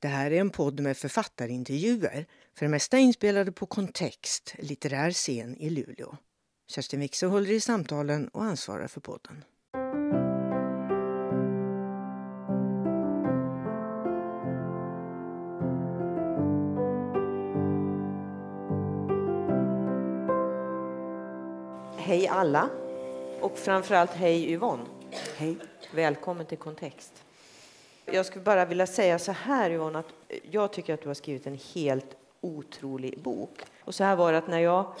Det här är en podd med författarintervjuer, för det mesta inspelade på Kontext, litterär scen i Luleå. Kerstin Wixe håller i samtalen och ansvarar för podden. Hej alla! Och framförallt hej Yvonne. Hej. Välkommen till Kontext. Jag skulle bara vilja säga så här Yvonne, att jag tycker att du har skrivit en helt otrolig bok. Och så här var det att när jag,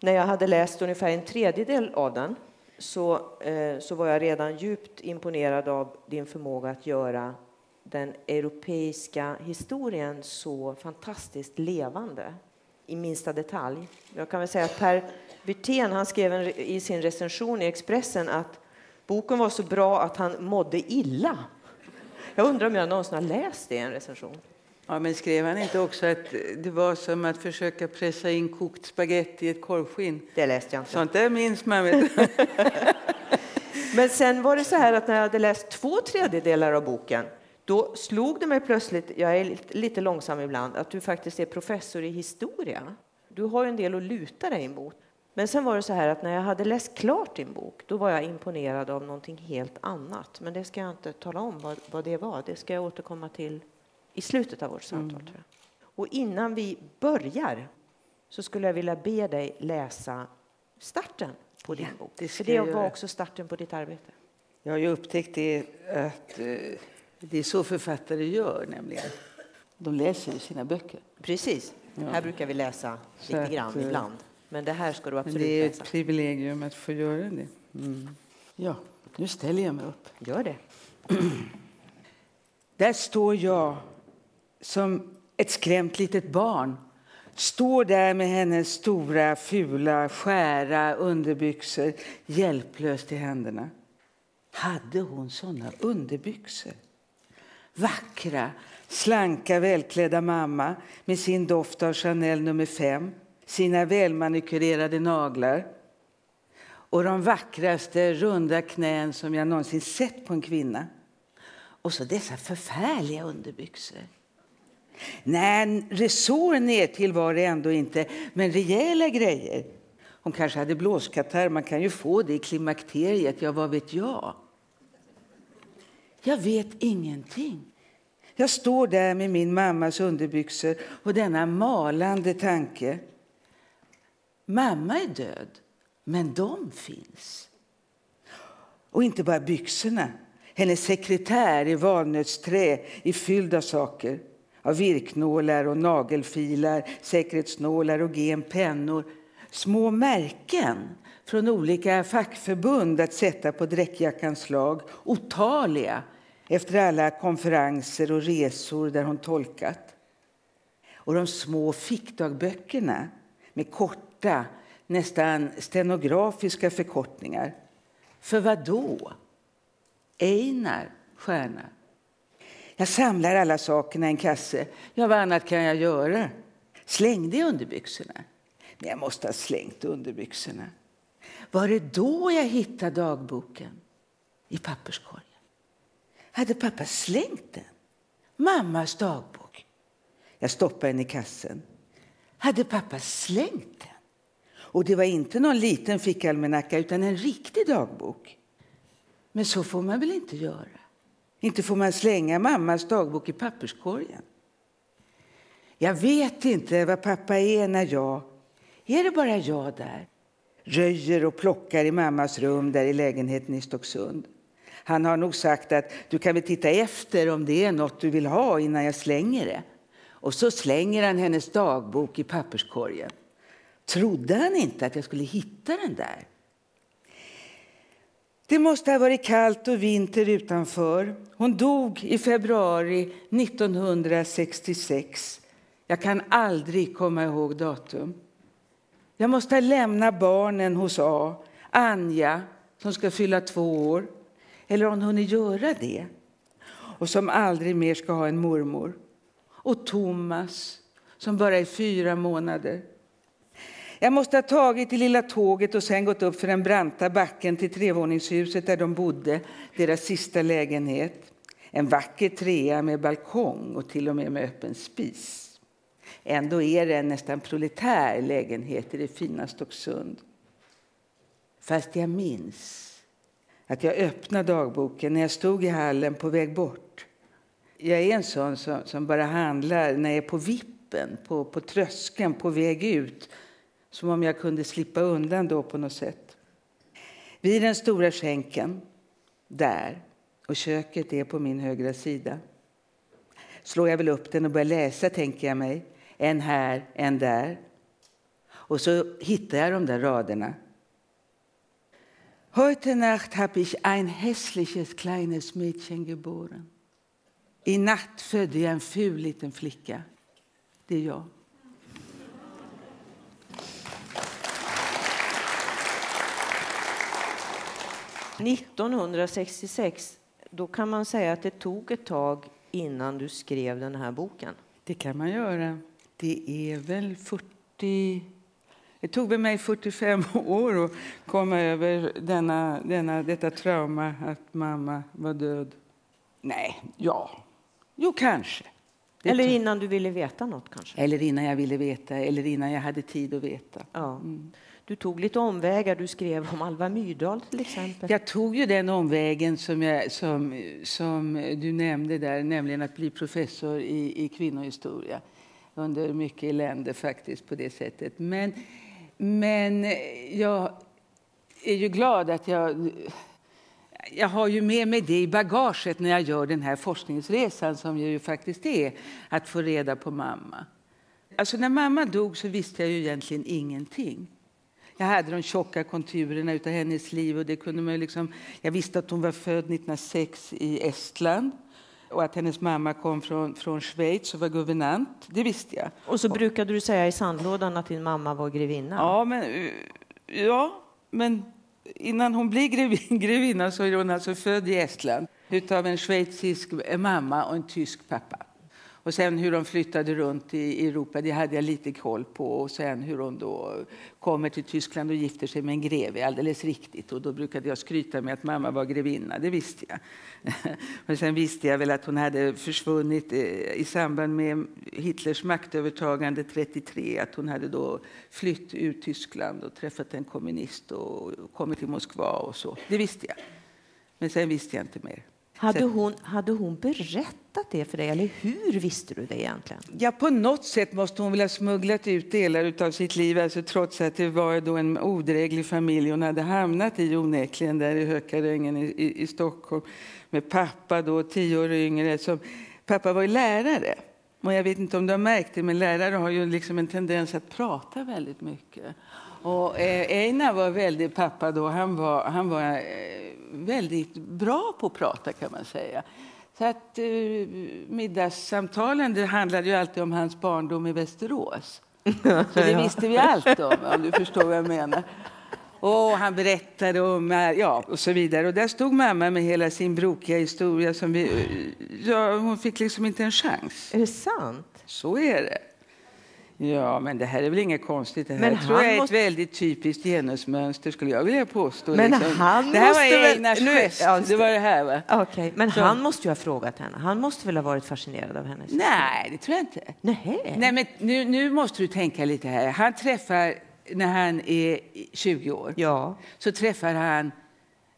när jag hade läst ungefär en tredjedel av den så, eh, så var jag redan djupt imponerad av din förmåga att göra den europeiska historien så fantastiskt levande i minsta detalj. Jag kan väl säga att Per Wirtén han skrev en, i sin recension i Expressen att boken var så bra att han mådde illa. Jag undrar om jag någonsin har läst det i en recension. Ja, men skrev han inte också att det var som att försöka pressa in kokt spaghetti i ett korvskinn? Det läste jag inte. Sånt där minns man. Men sen var det så här att när jag hade läst två tredjedelar av boken då slog det mig plötsligt, jag är lite långsam ibland, att du faktiskt är professor i historia. Du har en del att luta dig emot. Men sen var det så här att när jag hade läst klart din bok, då var jag imponerad av någonting helt annat. Men det ska jag inte tala om vad, vad det var. Det ska jag återkomma till i slutet av vårt samtal. Mm. Och innan vi börjar så skulle jag vilja be dig läsa starten på din Ja, bok. det För det var göra. också starten på ditt arbete. Jag har ju upptäckt det att eh, det är så författare gör nämligen. De läser ju sina böcker. Precis. Ja. Här brukar vi läsa Så lite att, grann eh, ibland. Men det här ska du Men absolut det är läsa. ett privilegium att få göra det. Mm. Ja, nu ställer jag mig upp. Gör det. Där står jag som ett skrämt litet barn. Står där med hennes stora, fula, skära underbyxor hjälplöst i händerna. Hade hon såna underbyxor? Vackra, slanka, välklädda mamma med sin doft av Chanel nummer fem, sina välmanikurerade naglar och de vackraste runda knän som jag någonsin sett på en kvinna. Och så dessa förfärliga underbyxor. Nej, resår ner till var det ändå inte, men rejäla grejer. Hon kanske hade blåskatarr, man kan ju få det i klimakteriet, ja vad vet jag? Jag vet ingenting. Jag står där med min mammas underbyxor och denna malande tanke. Mamma är död, men de finns. Och inte bara byxorna. Hennes sekretär i valnötsträ är fylld av saker. Av virknålar och nagelfilar, säkerhetsnålar och genpennor. Små märken från olika fackförbund att sätta på dräckjackans slag. Otaliga efter alla konferenser och resor där hon tolkat. Och de små fickdagböckerna med korta, nästan stenografiska förkortningar. För vad då? Einar stjärna. Jag samlar alla sakerna i en kasse. Ja, vad annat kan jag göra? Slängde jag underbyxorna? Men jag måste ha slängt underbyxorna. Var det då jag hittade dagboken? I papperskorgen. Hade pappa slängt den? Mammas dagbok. Jag stoppade den i kassen. Hade pappa slängt den? Och det var inte någon liten fickalmanacka utan en riktig dagbok. Men så får man väl inte göra? Inte får man slänga mammas dagbok i papperskorgen. Jag vet inte vad pappa är när jag, är det bara jag där, röjer och plockar i mammas rum där i lägenheten i Stocksund. Han har nog sagt att du kan väl titta efter om det är något du vill ha innan jag slänger det. Och så slänger han hennes dagbok i papperskorgen. Trodde han inte att jag skulle hitta den där? Det måste ha varit kallt och vinter utanför. Hon dog i februari 1966. Jag kan aldrig komma ihåg datum. Jag måste lämna barnen hos A. Anja, som ska fylla två år. Eller har hon hunnit göra det? Och som aldrig mer ska ha en mormor. Och Thomas, som bara är fyra månader. Jag måste ha tagit det lilla tåget och sen gått upp för den branta backen till trevåningshuset där de bodde, deras sista lägenhet. En vacker trea med balkong och till och med med öppen spis. Ändå är det en nästan proletär lägenhet i det fina Stocksund. Fast jag minns att jag öppnade dagboken när jag stod i hallen på väg bort. Jag är en sån som, som bara handlar när jag är på vippen, på, på tröskeln, på väg ut. Som om jag kunde slippa undan då på något sätt. Vid den stora skänken, där, och köket är på min högra sida. Slår jag väl upp den och börjar läsa, tänker jag mig. En här, en där. Och så hittar jag de där raderna. Heute Nacht habe ich ein hässliches kleines Mädchen geboren. I natt födde jag en ful liten flicka. Det är jag. –1966, då kan man säga att det tog ett tag innan du skrev den här boken. Det kan man göra. Det är väl 40... Det tog väl mig 45 år att komma över denna, denna, detta trauma att mamma var död. Nej, ja. Jo, kanske. Det Eller innan du ville veta något kanske? eller innan jag ville veta, eller innan jag hade tid att veta. Ja. Du tog lite omvägar. Du skrev om Alva Myrdal till exempel. Jag tog ju den omvägen som, jag, som, som du nämnde där, nämligen att bli professor i, i kvinnohistoria under mycket elände faktiskt på det sättet. Men, men jag är ju glad att jag jag har ju med mig det i bagaget när jag gör den här forskningsresan som ju faktiskt är att få reda på mamma. Alltså när mamma dog så visste jag ju egentligen ingenting. Jag hade de tjocka konturerna av hennes liv och det kunde man liksom, jag visste att hon var född 1906 i Estland och att hennes mamma kom från, från Schweiz och var guvernant. Det visste jag. Och så brukade du säga i sandlådan att din mamma var grevinna. Ja, men, ja, men innan hon blir grevin, grevinna så är hon alltså född i Estland utav en schweizisk mamma och en tysk pappa. Och sen hur de flyttade runt i Europa, det hade jag lite koll på. Och sen hur hon då kommer till Tyskland och gifter sig med en greve, alldeles riktigt. Och då brukade jag skryta med att mamma var grevinna, det visste jag. Men sen visste jag väl att hon hade försvunnit eh, i samband med Hitlers maktövertagande 33. Att hon hade då flytt ur Tyskland och träffat en kommunist och kommit till Moskva och så. Det visste jag. Men sen visste jag inte mer. Hade, hon, hade hon berättat det för dig, eller hur visste du det egentligen? Ja, på något sätt måste hon väl ha smugglat ut delar av sitt liv, alltså trots att det var då en odräglig familj hon hade hamnat i onekligen där i Hökarängen i, i, i Stockholm med pappa då, tio år yngre. Som, pappa var ju lärare. Och jag vet inte om du har märkt det, men lärare har ju liksom en tendens att prata väldigt mycket. Och eh, Einar var väldigt pappa då. Han var, han var eh, väldigt bra på att prata kan man säga. Så att eh, middagssamtalen det handlade ju alltid om hans barndom i Västerås. Så det visste vi allt om, om du förstår vad jag menar. Och han berättade om, ja, och så vidare. Och där stod mamma med hela sin brokiga historia. Som vi, ja, hon fick liksom inte en chans. Är det sant? Så är det. Ja, men det här är väl inget konstigt. Det här Men tror jag är måste- ett väldigt typiskt genusmönster skulle jag vilja påstå. Men liksom. han det här måste var väl- Einars nu- gest. ja, det var det här va? Okej, men Så- han måste ju ha frågat henne. Han måste väl ha varit fascinerad av hennes Nej, det tror jag inte. Nej. Nej, men nu, nu måste du tänka lite här. Han träffar, när han är 20 år, Ja, så träffar han,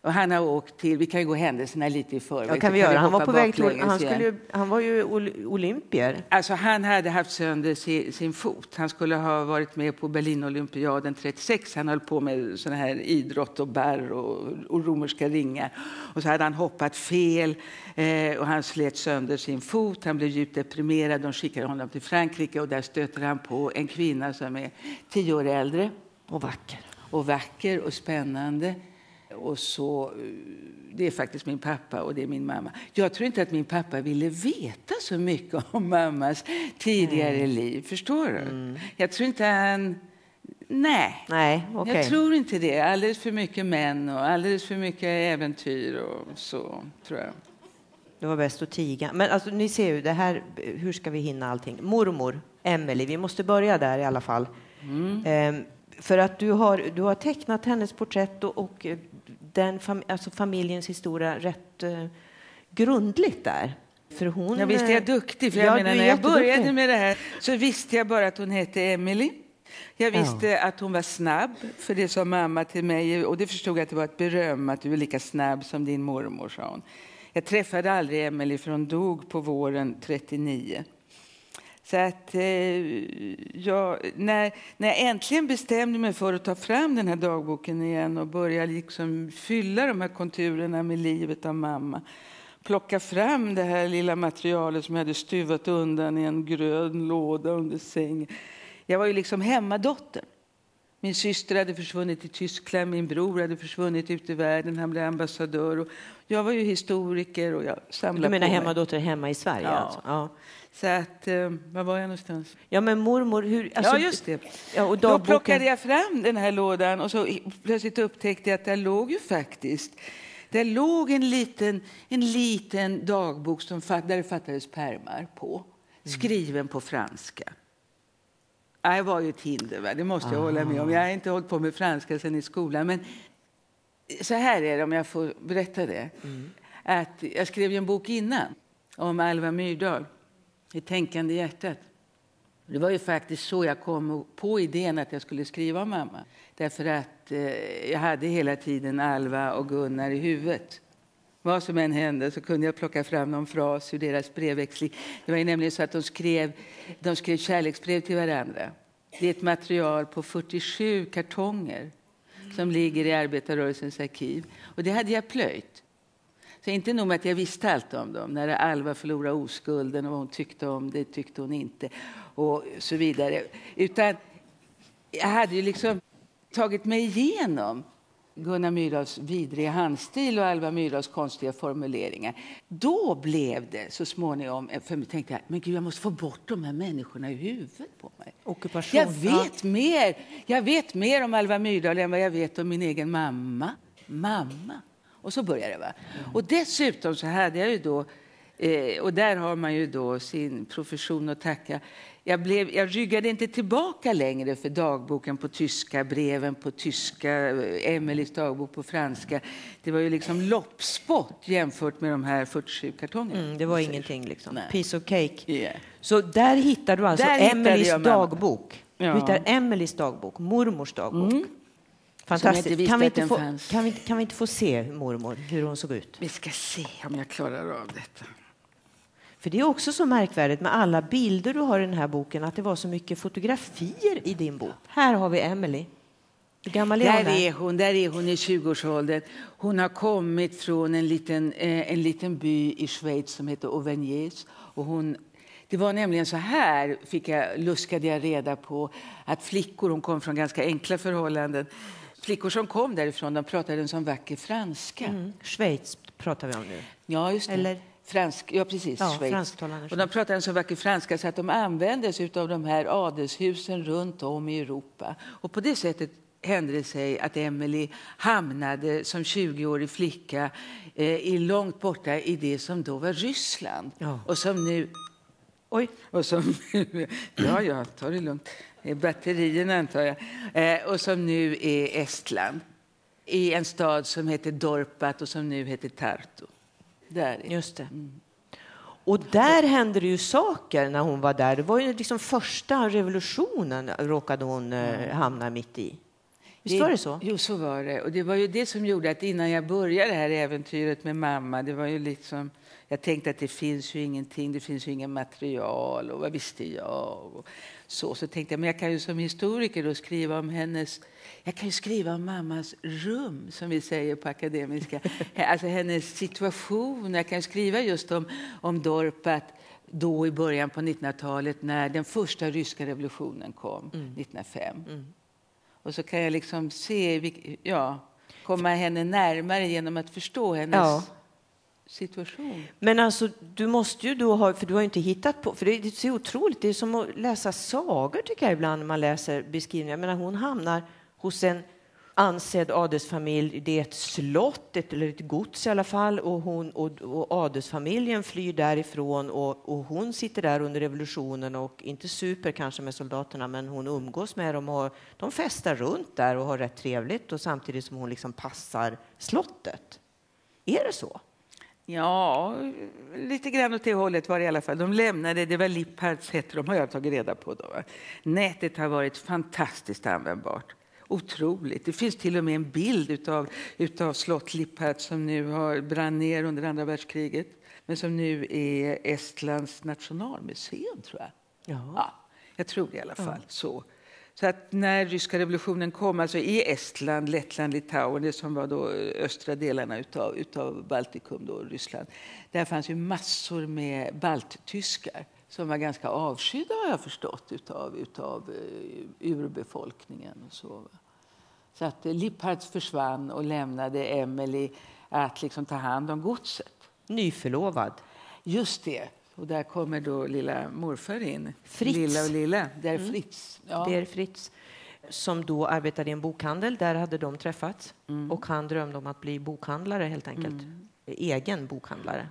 och han har åkt till, vi kan gå händelserna lite i förväg. ja kan vi göra. Han var på väg till... Han, skulle, han var ju ol- olympier. Alltså han hade haft sönder sin, sin fot. Han skulle ha varit med på Berlinolympiaden 36. Han höll på med sån här idrott och barr och, och romerska ringar. Och så hade han hoppat fel eh, och han slet sönder sin fot. Han blev djupt deprimerad. De skickade honom till Frankrike och där stöter han på en kvinna som är tio år äldre Och vacker. och vacker och spännande. Och så, eh, det är faktiskt min pappa och det är min mamma. Jag tror inte att min pappa ville veta så mycket om mammas tidigare liv. Förstår du? Jag tror inte han... Nej. Nej, okej. Jag tror inte det. Alldeles för mycket män och alldeles för mycket äventyr och så, tror jag. Det var bäst att tiga. Men alltså, ni ser ju, det här, hur ska vi hinna allting? Mormor, Emelie, vi måste börja där i alla fall. Ehm, för att du har, du har tecknat hennes porträtt och, och den fam, alltså familjens historia rätt eh, grundligt där. För hon, Ja, visst är jag duktig. För jag Ja, menar, när jag började med det här så visste jag bara att hon hette Emily. Jag visste att hon var snabb, för det sa mamma till mig. Och det förstod jag att det var ett beröm, att du är lika snabb som din mormor, sa hon. Jag träffade aldrig Emily för hon dog på våren 39. Så att, eh, jag, när, när jag äntligen bestämde mig för att ta fram den här dagboken igen och börja liksom fylla de här konturerna med livet av mamma plocka fram det här lilla materialet som jag hade stuvat undan i en grön låda under sängen. Jag var ju liksom hemmadottern. Min syster hade försvunnit till Tyskland, min bror hade försvunnit ut i världen, han blev ambassadör. Och jag var ju historiker och jag samlade Du menar hemmadotter hemma i Sverige? Ja. Alltså. Ja. Så att, eh, var var jag någonstans? ja, men mormor, hur... Alltså, ja, just det. Ja, och Då plockade jag fram den här lådan och så plötsligt upptäckte jag att där låg ju faktiskt där låg en liten, en liten dagbok som, där det fattades pärmar på, skriven på franska. Ja, Jag var ju ett hinder, va? det måste jag hålla med om. Jag har inte hållit på med franska sedan i skolan. Men så här är det, om jag får berätta det. Att jag skrev en bok innan om Alva Myrdal, Det tänkande hjärtat. Det var ju faktiskt så jag kom på idén att jag skulle skriva om mamma. Därför att eh, jag hade hela tiden Alva och Gunnar i huvudet. Vad som än hände så kunde jag plocka fram någon fras ur deras brevväxling. Det var ju nämligen så att de skrev, de skrev kärleksbrev till varandra. Det är ett material på 47 kartonger som ligger i arbetarrörelsens arkiv. Och det hade jag plöjt. Så inte nog med att jag visste allt om dem. När Alva förlorade oskulden och vad hon tyckte om det tyckte hon inte. Och så vidare. Utan jag hade ju liksom tagit mig igenom Gunnar Myrdals vidriga handstil och Alva Myrdals konstiga formuleringar. Då blev det så småningom, för mig tänkte jag, men gud jag måste få bort de här människorna ur huvudet på mig. Ockupation. Jag vet mer. Jag vet mer om Alva Myrdal än vad jag vet om min egen mamma. Mamma. Och så började det. Va? Och dessutom så hade jag ju då, eh, och där har man ju då sin profession att tacka. Jag, blev, jag ryggade inte tillbaka längre för dagboken på tyska, breven på tyska, Emelies dagbok på franska. Det var ju liksom loppspott jämfört med de här 47 kartongerna. Mm, det var ingenting liksom. Nej. Piece of cake. Yeah. Så där hittar du alltså Där Emelies dagbok. Ja. Du hittar Emelies dagbok, mormors dagbok. Jag Fantastiskt. kan, vi inte få, kan, vi, kan vi inte få se mormor, hur hon såg ut? Vi ska se om jag klarar av detta. För det är också så märkvärdigt med alla bilder du har i den här boken, att det var så mycket fotografier i din bok. Här har vi Emily. Hur gammal är hon? Där är hon, där är hon i 20-årsåldern. Hon har kommit från en liten, eh, en liten by i Schweiz som heter Auvergnès. Och hon, det var nämligen så här, fick jag, luskade jag reda på, att flickor, hon kom från ganska enkla förhållanden, flickor som kom därifrån, de pratade en sån vacker franska. Mm. Schweiz pratar vi om nu. Ja, just det. Eller? Fransk, ja, precis. Ja, Schweiz. fransktalande Och de pratade en så vacker franska så att de användes av de här adelshusen runt om i Europa. Och på det sättet hände det sig att Emily hamnade som 20-årig flicka eh, i långt borta i det som då var Ryssland. Ja. Och som nu... Oj, Och som, ja, ja, ta det lugnt. Det är batterierna, antar jag. Eh, och som nu är Estland. I en stad som heter Dorpat och som nu heter Tartu. Är just det. Och där hände det ju saker när hon var där. Det var ju liksom första revolutionen råkade hon eh, hamna mitt i. Visst var det så? Jo, så var det. Och det var ju det som gjorde att innan jag började det här äventyret med mamma, det var ju liksom, jag tänkte att det finns ju ingenting, det finns ju ingen material och vad visste jag? Och så, så tänkte jag, men jag kan ju som historiker då skriva om hennes, jag kan ju skriva om mammas rum, som vi säger på akademiska, alltså hennes situation. Jag kan skriva just om, om Dorpat då i början på 1900-talet när den första ryska revolutionen kom, 1905. Och så kan jag liksom se, ja, komma henne närmare genom att förstå hennes Ja. situation. Men alltså, du måste ju då ha, för du har inte hittat på, för det är så otroligt, det är som att läsa sagor tycker jag ibland när man läser beskrivningar. Jag menar, hon hamnar hos en ansedd adelsfamilj, det är ett slott, ett, eller ett gods i alla fall, och, hon, och, och adelsfamiljen flyr därifrån och, och hon sitter där under revolutionen och inte super kanske med soldaterna, men hon umgås med dem och de festar runt där och har rätt trevligt och samtidigt som hon liksom passar slottet. Är det så? Ja, lite grann åt det hållet var det i alla fall. De lämnade, det var Lippards hette de, har jag tagit reda på. Då. Nätet har varit fantastiskt användbart. Otroligt. Det finns till och med en bild utav, utav slott Lippard som nu har brann ner under andra världskriget men som nu är Estlands nationalmuseum, tror jag. Ja. Ja, jag tror det i alla fall. Så. Så att när ryska revolutionen kom, alltså i Estland, Lettland, Litauen, det som var då östra delarna utav, utav Baltikum, då, Ryssland, där fanns ju massor med balttyskar som var ganska avskydda har jag förstått utav, utav uh, urbefolkningen. Och så. så att uh, Lippards försvann och lämnade Emily att liksom ta hand om godset. Nyförlovad. Just det. Och där kommer då lilla morfar in. Fritz. Lilla och lilla. Det är Fritz. Ja. Det är Fritz som då arbetade i en bokhandel. Där hade de träffats. Och han drömde om att bli bokhandlare helt enkelt. Egen bokhandlare.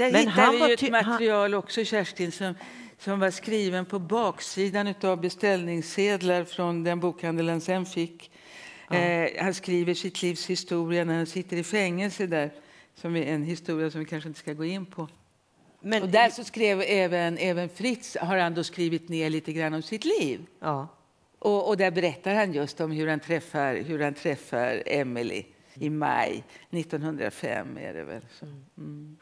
Där Men hittar han vi var ett material också, Kerstin, som, som var skriven på baksidan av beställningssedlar från den bokhandel han sen fick. Eh, han skriver sitt livs historia när han sitter i fängelse där. Som är en historia som vi kanske inte ska gå in på. Men, Och där så skrev även, även Fritz har han då skrivit ner lite grann om sitt liv. ja. Och, och där berättar han just om hur han träffar, hur han träffar Emily i maj 1905. Är det väl. Så.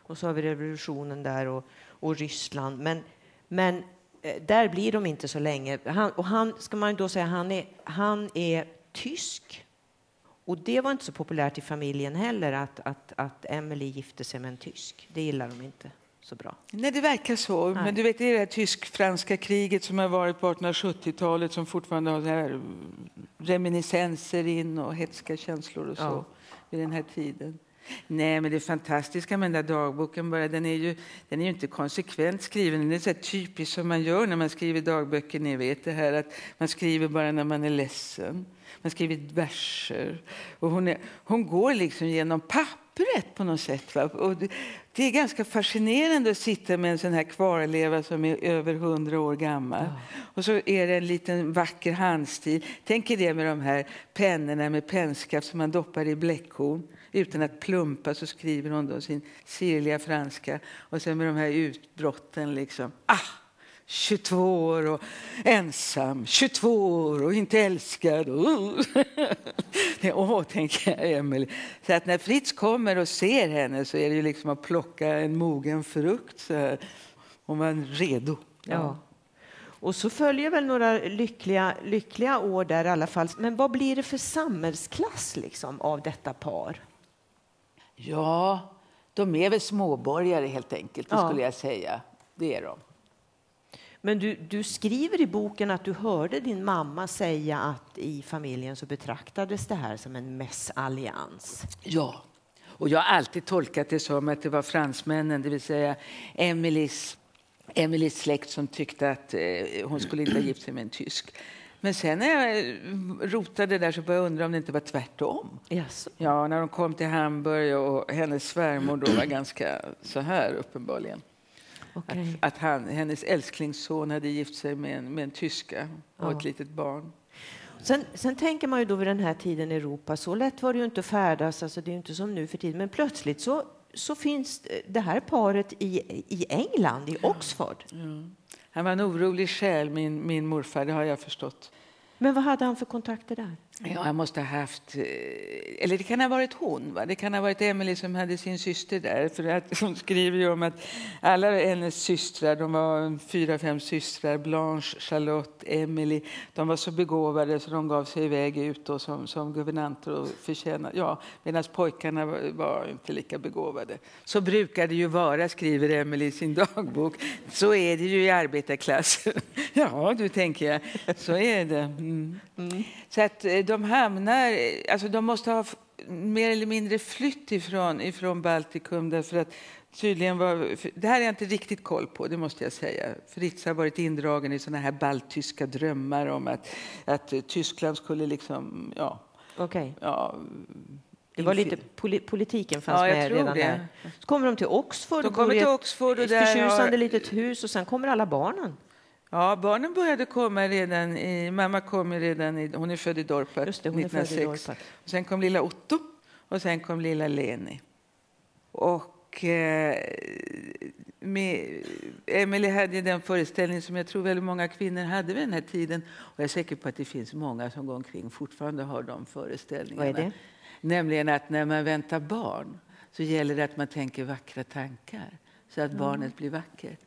Och så har vi revolutionen där och, och Ryssland. Men, men eh, där blir de inte så länge. Han, och han, ska man då säga, han är, han är tysk. Och det var inte så populärt i familjen heller att, att, att Emily gifte sig med en tysk. Det gillar de inte så bra. Nej, det verkar så. Nej. Men du vet, det är det tysk-franska kriget som har varit på 1870-talet som fortfarande har reminiscenser in och hetska känslor och så Ja vid den här tiden. Nej, men det fantastiska med den där dagboken bara, den är ju, den är ju inte konsekvent skriven. Den är så typiskt som man gör när man skriver dagböcker. Ni vet det här att man skriver bara när man är ledsen. Man skriver verser. Och hon, är, hon går liksom genom pappret på något sätt. Va? Och det, är ganska fascinerande att sitta med en sån här kvarleva som är över hundra år gammal. Och så är det en liten vacker handstil. Tänk er det med de här pennorna med pennskaft som man doppar i bläckhorn. Utan att plumpa så skriver hon då sin sirliga franska. Och sen med de här utbrotten liksom. Ah! 22 år och ensam, 22 år och inte älskad. Oh. Åh, tänker jag, Emily. Så att när Fritz kommer och ser henne så är det ju liksom att plocka en mogen frukt. Så här. Hon var redo. Ja. Och så följer väl några lyckliga, lyckliga år där i alla fall. Men vad blir det för samhällsklass liksom av detta par? ja, de är väl småborgare helt enkelt, det Ja. skulle jag säga. Det är de. Men du, du skriver i boken att du hörde din mamma säga att i familjen så betraktades det här som en messallians. Ja, och jag har alltid tolkat det som att det var fransmännen, det vill säga Emelies, Emelies släkt som tyckte att eh, hon skulle inte ha gift sig med en tysk. Men sen när jag rotade där så började jag undra om det inte var tvärtom. Jaså? Ja, när de kom till Hamburg och hennes svärmor då var ganska så här uppenbarligen. Okej. Att, att han, hennes älsklingsson hade gift sig med en, med en tyska och Ja. ett litet barn. Sen, sen tänker man ju då vid den här tiden i Europa, så lätt var det ju inte att färdas, alltså det är ju inte som nu för tiden, men plötsligt så, så finns det här paret i, i England, i Oxford. Han var en orolig själ, min, min morfar, det har jag förstått. Men vad hade han för kontakter där? Ja, han måste ha haft... eh, Eller det kan ha varit hon. Va? Det kan ha varit Emily som hade sin syster där. För att hon skriver ju om att alla hennes systrar, de var fyra, fem systrar, Blanche, Charlotte, Emily, de var så begåvade så de gav sig iväg ut då som, som guvernanter och förtjänade... Ja, medan pojkarna var, var inte lika begåvade. Så brukar det ju vara, skriver Emily i sin dagbok. Så är det ju i arbetarklassen. ja, du tänker jag. Så är det. Mm. Så att eh, de hamnar, alltså de måste ha mer eller mindre flytt ifrån, ifrån Baltikum därför att tydligen var, det här är jag inte riktigt koll på, det måste jag säga. Fritz har varit indragen i såna här baltiska drömmar om att, att Tyskland skulle liksom, ja, Okej. ja Det var lite, poli, politiken fanns Ja, med redan det. där. Så kommer de till Oxford De kommer till Oxford och ett där förtjusande har- litet hus och sen kommer alla barnen. Ja, barnen började komma redan i... Mamma kom redan i... Hon är född i Dorpat Just det, hon är född i 1906. Dorpat. Och sen kom lilla Otto och sen kom lilla Leni. Och eh, med, Emily hade den föreställning som jag tror väldigt många kvinnor hade vid den här tiden. Och jag är säker på att det finns många som går omkring fortfarande har de föreställningarna. Vad är det? Nämligen att när man väntar barn så gäller det att man tänker vackra tankar så att barnet blir vackert.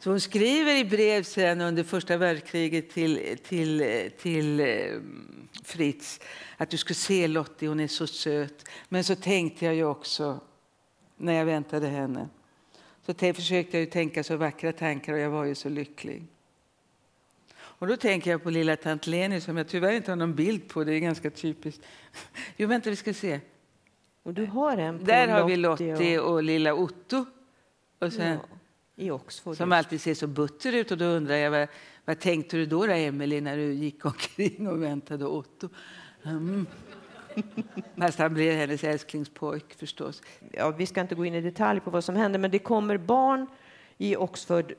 Så hon skriver i brev sen under första världskriget till, till, till eh, Fritz att du ska se Lottie, hon är så söt. Men så tänkte jag ju också när jag väntade henne så försökte jag ju tänka så vackra tankar och jag var ju så lycklig. Och då tänker jag på lilla tant Leni som jag tyvärr inte har någon bild på. Det är ganska typiskt. Jo, vänta, vi ska se. Och du har en på Där har vi Lottie och, och lilla Otto. Och sen, Ja, I Oxford. som alltid ser så butter ut. Och då undrar jag, vad, vad tänkte du då, då Emily, när du gick omkring och väntade Otto? Mm. Fast han blev hennes älsklingspojk förstås. ja, vi ska inte gå in i detalj på vad som händer, men det kommer barn i Oxford.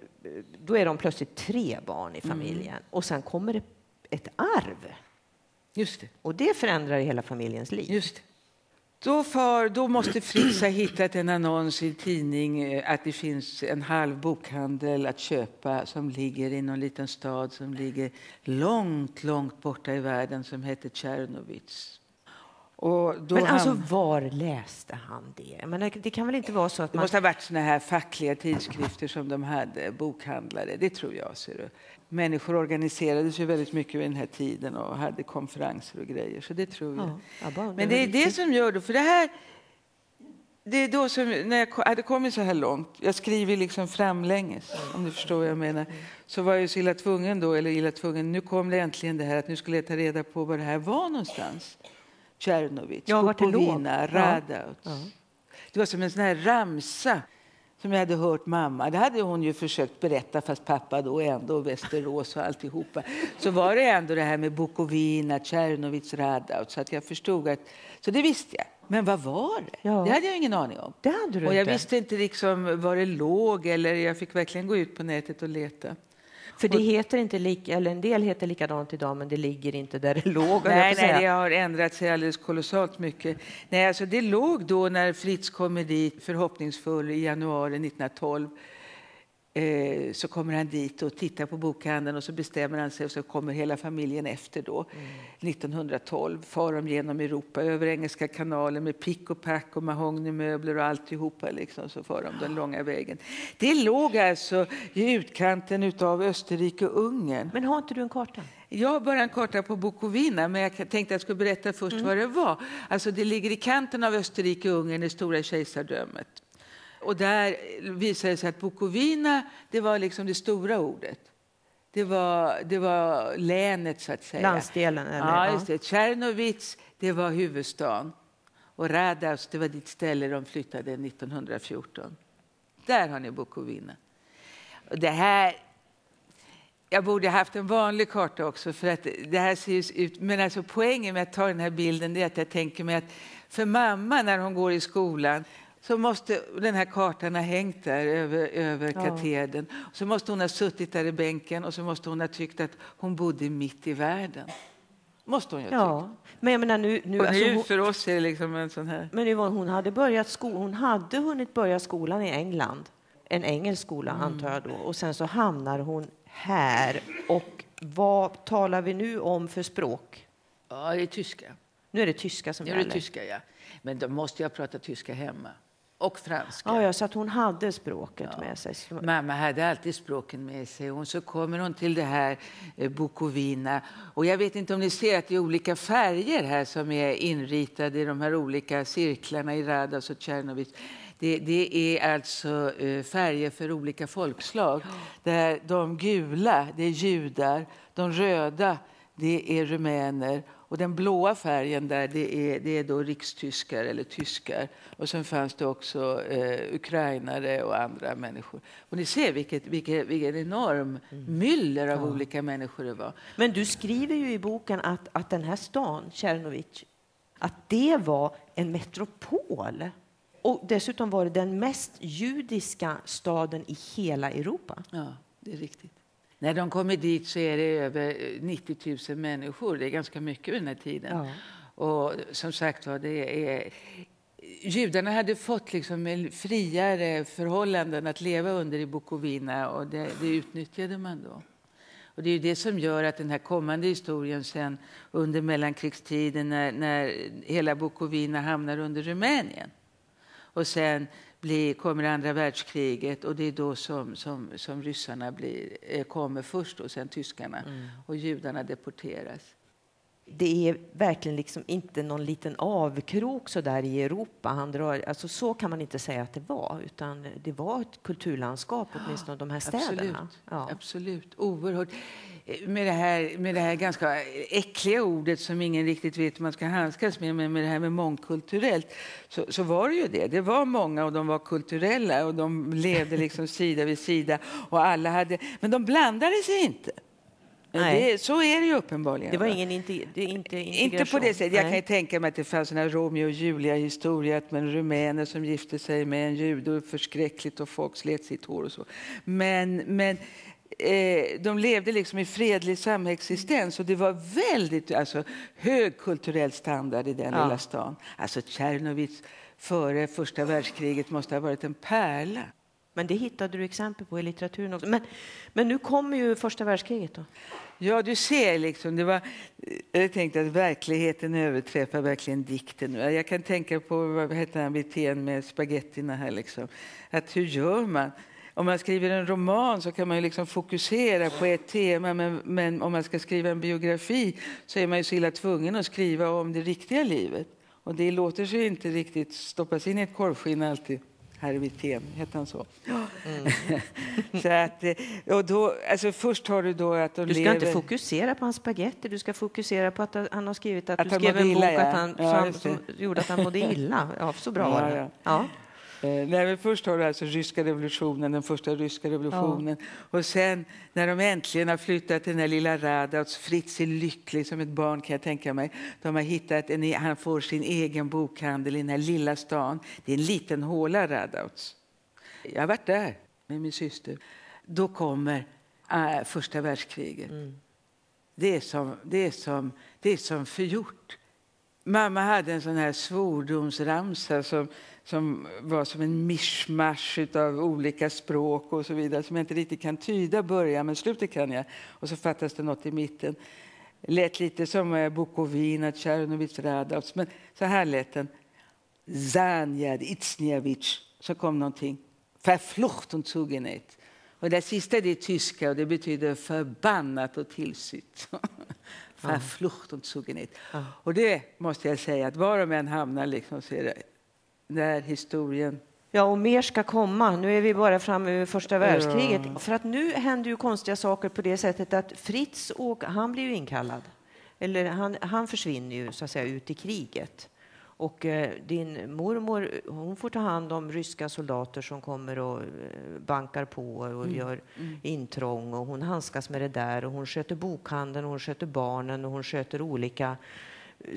Då är de plötsligt tre barn i familjen och sen kommer det ett arv. Just det. Och det förändrar hela familjens liv. Just det. Då, far, då måste Fritz ha hittat en annons i en tidning eh, att det finns en halv bokhandel att köpa som ligger i någon liten stad som ligger långt, långt borta i världen som heter då Men alltså, ham- var läste han det? Men det kan väl inte vara så att det man... måste ha varit såna här fackliga tidskrifter som de hade, bokhandlare. Det tror jag. Ser du. Människor organiserade sig väldigt mycket vid den här tiden och hade konferenser och grejer. Så det tror jag. Ja, Men det är det som gör det. För det här, det är då som, när jag hade kommit så här långt, jag skriver liksom framlänges, om du förstår vad jag menar, så var jag så illa tvungen då, eller illa tvungen, nu kom det äntligen det här att nu skulle jag ta reda på var det här var någonstans. Tjernovitz, Ja. Bukovina, Ja. Ja. Det var som en sån här ramsa som jag hade hört mamma. Det hade hon ju försökt berätta fast pappa då ändå Västerås och alltihopa. Så var det ändå det här med Bukovina, Tjernovitz, Radouts. Så att jag förstod att, så det visste jag. Men vad var det? Ja. Det hade jag ingen aning om. Det hade du och jag inte. visste inte liksom var det låg eller jag fick verkligen gå ut på nätet och leta. För det heter inte lika, eller en del heter likadant idag, men det ligger inte där det låg. Nej, nej, det har ändrat sig alldeles kolossalt mycket. Nej, alltså det låg då när Fritz kommer dit, förhoppningsfull, i januari 1912. Eh, så kommer han dit och tittar på bokhandeln och så bestämmer han sig och så kommer hela familjen efter då. 1912 far de genom Europa över Engelska kanalen med pick och pack och mahognymöbler och alltihopa liksom så far de den långa vägen. Det låg alltså i utkanten utav Österrike och Ungern. Men har inte du en karta? Jag har bara en karta på Bukovina, men jag tänkte att jag skulle berätta först vad det var. Alltså det ligger i kanten av Österrike-Ungern, det stora kejsardömet. Och där visar det sig att Bukovina, det var liksom det stora ordet. Det var, det var länet, så att säga. Landsdelen? Eller? Ja, just det. Tjernovitz, det var huvudstaden. Och Radaus, det var dit ställe de flyttade 1914. Där har ni Bukovina. Och det här... Jag borde ha haft en vanlig karta också, för att det här ser ut... Men alltså poängen med att ta den här bilden är att jag tänker mig att för mamma när hon går i skolan så måste den här kartan ha hängt där över, över Ja. katedern. Så måste hon ha suttit där i bänken och så måste hon ha tyckt att hon bodde mitt i världen. Måste hon ju. Ja, men jag menar nu... nu, Och alltså, nu för oss är det liksom en sån här... men Yvonne, hon hade, börjat sko, hon hade hunnit börja skolan i England. En engelsk skola, Mm. antar jag då. Och sen så hamnar hon här. Och vad talar vi nu om för språk? Ja, det är tyska. Nu är det tyska som Nu är det gäller. tyska, ja. Men då måste jag prata tyska hemma. Och franska. Ja, ja, så att hon hade språket Ja. med sig. Mamma hade alltid språken med sig. Och så kommer hon till det här eh, Bukovina. Och jag vet inte om ni ser att det är olika färger här som är inritade i de här olika cirklarna i Radas och Tjernovitz. Det, det är alltså eh, färger för olika folkslag. Där de gula, det är judar. De röda, det är rumäner. Och den blåa färgen där, det är, det är då rikstyskar eller tyskar. Och sen fanns det också eh, ukrainare och andra människor. Och ni ser vilket, vilket, vilken enorm myller av olika människor det var. Men du skriver ju i boken att, att den här stan, Tjernovich, att det var en metropol. Och dessutom var det den mest judiska staden i hela Europa. Ja, det är riktigt. När de kommer dit så är det över eh, 90 000 människor. Det är ganska mycket vid den här tiden. Ja. Och som sagt var, det är judarna hade fått liksom friare förhållanden att leva under i Bukovina och det, det utnyttjade man då. Och det är det som gör att den här kommande historien sen under mellankrigstiden när, när hela Bukovina hamnar under Rumänien och sen blir, kommer andra världskriget och det är då som, som, som ryssarna blir, eh, kommer först och sen tyskarna mm. och judarna deporteras det är verkligen liksom inte någon liten avkrok så där i Europa. Han drar, alltså så kan man inte säga att det var, utan det var ett kulturlandskap, åtminstone de här städerna. Absolut, ja. absolut. oerhört. Med det, här, med det här ganska äckliga ordet som ingen riktigt vet hur man ska handskas med, men med det här med mångkulturellt, så, så var det ju det. Det var många och de var kulturella och de levde liksom sida vid sida. Och alla hade, men de blandade sig inte. Nej. Det, så är det ju uppenbarligen. Det var ingen inte, inte Inte på det sättet. Jag kan tänka mig att det fanns en Romeo och Julia-historia med en rumäner som gifte sig med en jude och förskräckligt och folk slet sitt hår och så. Men, men eh, de levde liksom i fredlig samexistens och det var väldigt alltså, hög kulturell standard i den ja. lilla stan. Alltså Tjernovitz före första världskriget måste ha varit en pärla. Men det hittade du exempel på i litteraturen också. Men, men nu kommer ju första världskriget då. Ja, du ser liksom. Det var, jag tänkte att verkligheten överträffar verkligen dikten. Jag kan tänka på vad heter han, Wirtén med spagettina här liksom. Att hur gör man? Om man skriver en roman så kan man liksom fokusera på ett tema men, men, om man ska skriva en biografi så är man ju så illa tvungen att skriva om det riktiga livet. Och det låter sig inte riktigt stoppas in i ett korvskinn alltid herr Wirtén, hette han så? Mm. så att, eh, och då, alltså först har du då att de Du ska lever... inte fokusera på hans spagetti, du ska fokusera på att han har skrivit att, att du skrev en bok ja. att han, ja, som, som gjorde att han mådde illa. Ja, så bra var det. Ja. Eh, nej, först har du alltså ryska revolutionen, den första ryska revolutionen. Ja. Och sen när de äntligen har flyttat till den här lilla Radauts, Fritz är lycklig som ett barn kan jag tänka mig. De har hittat en, e- han får sin egen bokhandel i den här lilla stan. Det är en liten håla Radauts. Jag har varit där med min syster. Då kommer äh, första världskriget. Mm. Det, är som, det, är som, det är som förgjort. Mamma hade en sån här svordomsramsa som som var som en mischmasch av olika språk och så vidare som jag inte riktigt kan tyda början, men slutet kan jag. Och så fattas det något i mitten. Lät lite som eh, Bukovina, Tjernovits, Radavs, men så här lät den. Zanjad, Itsniavich. Så kom någonting. Verflucht und zugenäht. Och det sista det är tyska och det betyder förbannat och tillsytt. Verflucht und zugenäht. Och det måste jag säga att var de än hamnar liksom så är det när historien Ja, och mer ska komma. Nu är vi bara framme vid första världskriget. Ja. För att nu händer ju konstiga saker på det sättet att Fritz, och, han blir ju inkallad. Eller han, han försvinner ju så att säga ut i kriget. Och eh, din mormor, hon får ta hand om ryska soldater som kommer och eh, bankar på och mm. gör mm. intrång och hon handskas med det där och hon sköter bokhandeln, hon sköter barnen och hon sköter olika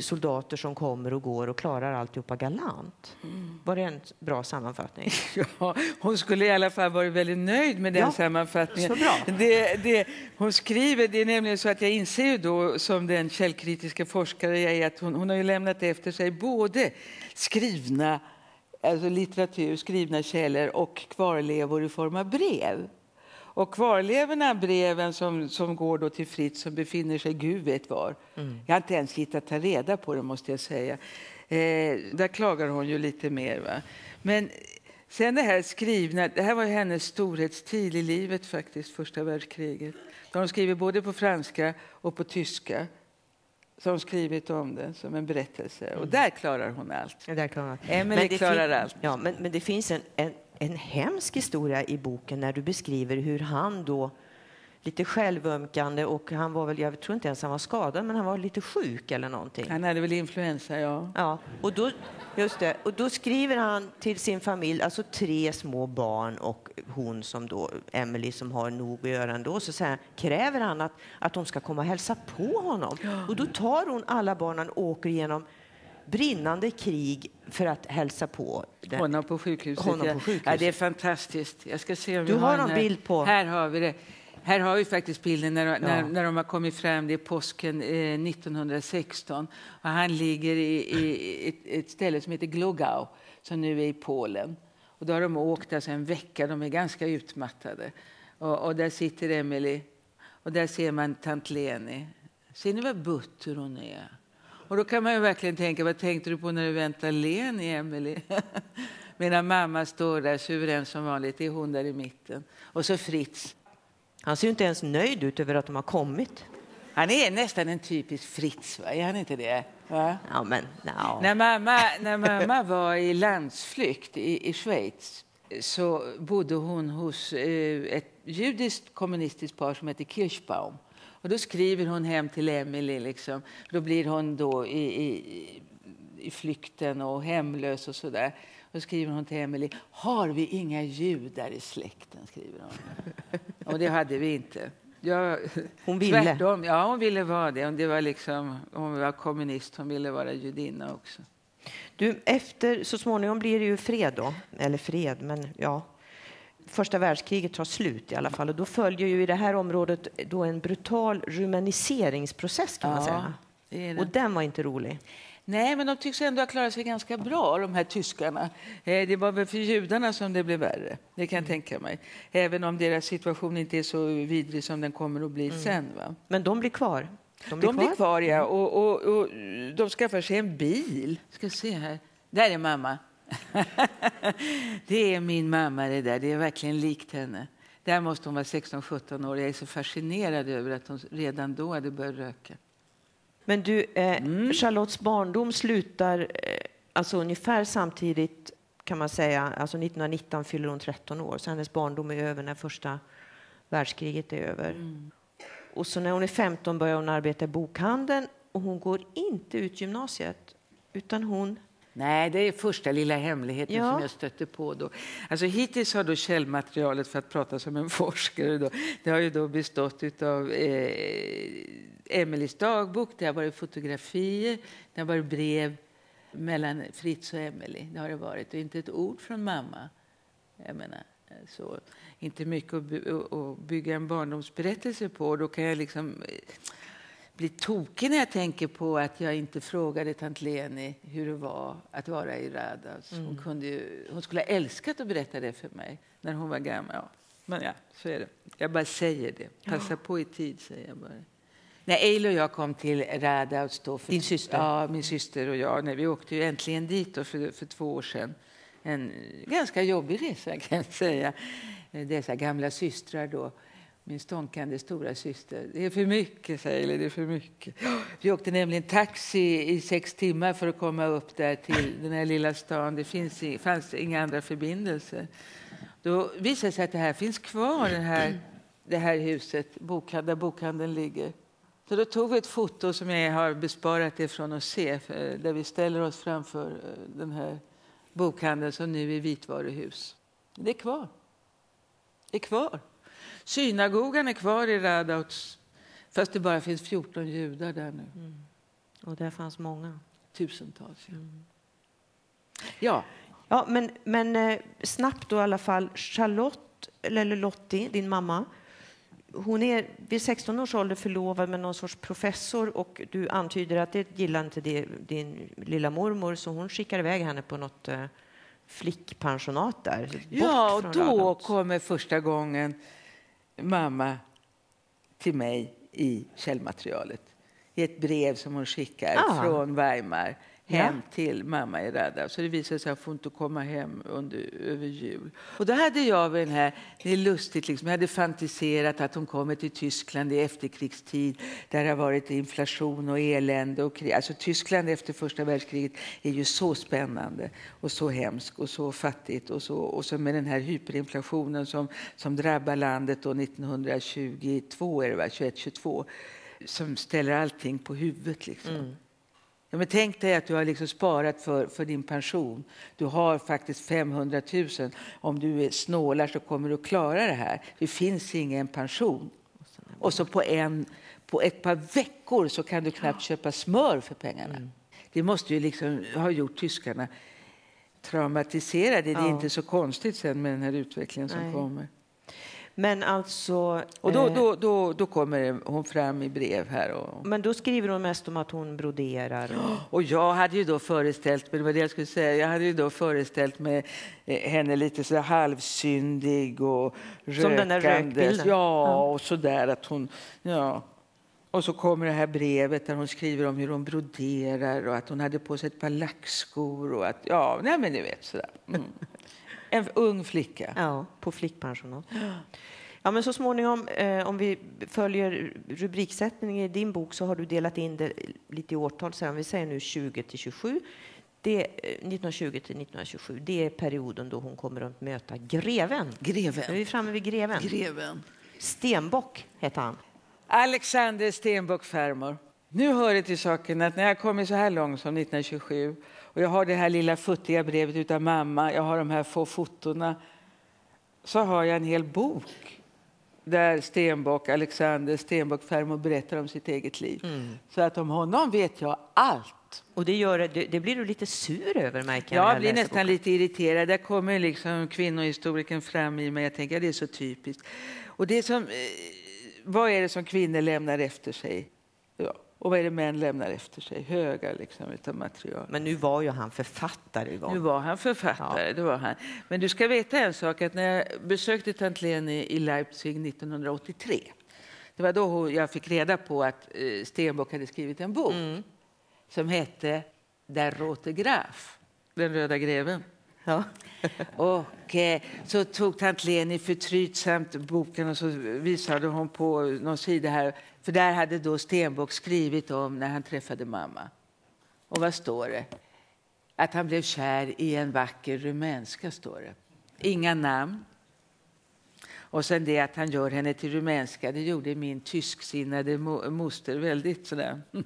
soldater som kommer och går och klarar alltihopa galant. Mm. Var det en bra sammanfattning? Ja, hon skulle i alla fall varit väldigt nöjd med den ja, sammanfattningen. Så bra. Det, det, hon skriver, det är nämligen så att jag inser ju då som den källkritiska forskare jag är att hon, hon har ju lämnat efter sig både skrivna alltså litteratur, skrivna källor och kvarlevor i form av brev. Och kvarlevorna, breven som, som går då till Fritz som befinner sig Gud vet var. Mm. Jag har inte ens hittat ta reda på det måste jag säga. Eh, där klagar hon ju lite mer. Va? Men sen det här skrivna, det här var hennes storhetstid i livet faktiskt, första världskriget. Då hon skriver både på franska och på tyska som skrivit om det som en berättelse. Mm. Och där klarar hon allt. Ja, där klarar Emelie klarar allt. Ja, men, men det finns en, en en hemsk historia i boken när du beskriver hur han då lite självömkande och han var väl, jag tror inte ens han var skadad, men han var lite sjuk eller någonting. Han hade väl influensa, ja. Ja, och då, just det, och då skriver han till sin familj, alltså tre små barn och hon som då, Emily som har nog att göra ändå, så säger, kräver han att, att de ska komma och hälsa på honom. Och då tar hon alla barnen och åker igenom brinnande krig för att hälsa på den. honom på sjukhuset. Honom på sjukhuset. Ja, det är fantastiskt. Jag ska se om du har någon bild på... Här har vi det. Här har vi faktiskt bilden när, när, när de har kommit fram. Det är påsken eh, 1916. Och han ligger i, i ett, ett, ställe som heter Glogau, som nu är i Polen. Och då har de åkt alltså en vecka. De är ganska utmattade. Och, och där sitter Emily. Och där ser man tant Leni. Ser ni vad butter hon är? Och då kan man ju verkligen tänka, vad tänkte du på när du väntade Leni, Emily? Medan mamma står där suverän som vanligt, det är hon där i mitten. Och så Fritz. Han ser inte ens nöjd ut över att de har kommit. Han är nästan en typisk Fritz, va? är han inte det? Va? Ja, men, no. när, mamma, när mamma var i landsflykt i, i Schweiz så bodde hon hos eh, ett judiskt kommunistiskt par som heter Kirschbaum. Och då skriver hon hem till Emily. Liksom. Då blir hon då i, i, i flykten och hemlös och sådär. Då skriver hon till Emily. Har vi inga judar i släkten? skriver hon. Och det hade vi inte. Ja, hon ville? Tvärtom. Ja, hon ville vara det. det var liksom, hon var kommunist, hon ville vara judinna också. Du, efter, så småningom blir det ju fred då. Eller fred, men ja. Första världskriget tar slut i alla fall och då följer ju i det här området då en brutal rumaniseringsprocess kan ja, man säga. Och den var inte rolig. Nej, men de tycks ändå ha klarat sig ganska bra, de här tyskarna. Eh, det var väl för judarna som det blev värre, det kan jag tänka mig. Även om deras situation inte är så vidrig som den kommer att bli mm. sen. Va? Men de blir kvar? De blir, de kvar? blir kvar, ja. Mm. Och, och, och, de skaffar sig en bil. Ska se här. Där är mamma. det är min mamma det där. Det är verkligen likt henne. Där måste hon vara 16-17 år. Jag är så fascinerad över att hon redan då hade börjat röka. Men du, eh, mm. Charlottes barndom slutar eh, alltså ungefär samtidigt kan man säga. Alltså 1919 fyller hon 13 år, så hennes barndom är över när första världskriget är över. Mm. Och så när hon är 15 börjar hon arbeta i bokhandeln och hon går inte ut gymnasiet utan hon Nej, det är första lilla hemligheten ja. som jag stötte på. Då. Alltså, hittills har då källmaterialet, för att prata som en forskare, då, det har ju då bestått av eh, Emelies dagbok, det har varit fotografier, det har varit brev mellan Fritz och Emily. Det har det varit. Och inte ett ord från mamma. Jag menar, så, inte mycket att bygga en barndomsberättelse på. Då kan jag liksom eh, bli tokig när jag tänker på att jag inte frågade tant Leni hur det var att vara i Radas. Hon, mm. kunde ju, hon skulle ha älskat att berätta det för mig när hon var gammal. Ja. Men ja, så är det. Jag bara säger det. Passa ja. på i tid, säger jag bara. När Eil och jag kom till Radhaus... Din syster? Ja, min syster och jag. Nej, vi åkte ju äntligen dit för, för två år sedan. En ganska jobbig resa, kan jag säga. Dessa gamla systrar då min stånkande stora syster. Det är för mycket, säger det är för mycket. Vi åkte nämligen taxi i sex timmar för att komma upp där till den här lilla stan. Det finns, fanns inga andra förbindelser. Då visade det sig att det här finns kvar, det här, det här huset där bokhandeln ligger. Så då tog vi ett foto som jag har besparat er från att se, eh, där vi ställer oss framför eh, den här bokhandeln som nu är vitvaruhus. Det är kvar. Det är kvar. Synagogan är kvar i Radauts, fast det bara finns 14 judar där nu. Mm. Och där fanns många. Tusentals. Ja. Mm. ja. ja men, men eh, snabbt då i alla fall. Charlotte, eller Lottie, din mamma, hon är vid 16 års ålder förlovad med någon sorts professor och du antyder att det gillar inte det, din lilla mormor så hon skickar iväg henne på något eh, flickpensionat där. Ja, och då Radot. kommer första gången mamma till mig i källmaterialet i ett brev som hon skickar ah. från Weimar hem ja. till mamma i Radda. Så det visade sig att hon inte komma hem under, över jul. Och då hade jag den här, det är lustigt, liksom, jag hade fantiserat att hon kommer till Tyskland i efterkrigstid där det har varit inflation och elände och krig. Alltså Tyskland efter första världskriget är ju så spännande och så hemskt och så fattigt och så, och så med den här hyperinflationen som, som drabbar landet då 1922, är det va? 21, 22 som ställer allting på huvudet. Liksom. Mm. Ja, men tänk dig att du har liksom sparat för, för din pension. Du har faktiskt 500 000. Om du snålar så kommer du klara det här. Det finns ingen pension. Och så på, en, på ett par veckor så kan du knappt köpa smör för pengarna. Mm. Det måste ju liksom ha gjort tyskarna traumatiserade. Det är inte så konstigt sen med den här utvecklingen som Nej. kommer. Men alltså... Och då, eh, då, då, då kommer hon fram i brev här. Och, Men då skriver hon mest om att hon broderar. Och, och jag hade ju då föreställt mig, det var det jag skulle säga, jag hade ju då föreställt mig eh, henne lite så halvsyndig och Som den där rökbilden. Ja, och så där att hon, ja. Och så kommer det här brevet där hon skriver om hur hon broderar och att hon hade på sig ett par lackskor och att, ja, nej men ni vet sådär. Mm. En ung flicka. ja, på flickpensionat. Ja, men så småningom, eh, om vi följer rubriksättningen i din bok så har du delat in det lite i årtal. Så om vi säger nu 20 till 27. Det, eh, 1920 till 1927, det är perioden då hon kommer att möta greven. Nu är Greven. vi framme vid greven. Greven. Stenbock hette han. Alexander Stenbock Fermor. Nu hör det till saken att när jag kommit så här långt som 1927 och jag har det här lilla futtiga brevet utav mamma, jag har de här få fotona, så har jag en hel bok där Stenbock, Alexander Stenbock Fermor berättar om sitt eget liv. Så att om honom vet jag allt. Och det, gör, det, det blir du lite sur över, märker jag. Jag blir nästan boken. lite irriterad. Där kommer liksom kvinnohistorikern fram i mig. Jag tänker att det är så typiskt. Och det som, eh, vad är det som kvinnor lämnar efter sig? Ja. Och vad är det män lämnar efter sig? Högar liksom utav material. Men nu var ju han författare. Yvonne. Nu var han författare, det var han. Men du ska veta en sak, att när jag besökte tant Leni i Leipzig 1983, det var då jag fick reda på att eh, Stenbock hade skrivit en bok som hette Der rote Graf, Den röda greven. Ja. Och eh, så tog tant Leni förtrytsamt boken och så visade hon på någon sida här. För där hade då Stenbock skrivit om när han träffade mamma. Och vad står det? Att han blev kär i en vacker rumänska, står det. Inga namn. Och sen det att han gör henne till rumänska, det gjorde min tysksinnade moster väldigt sådär.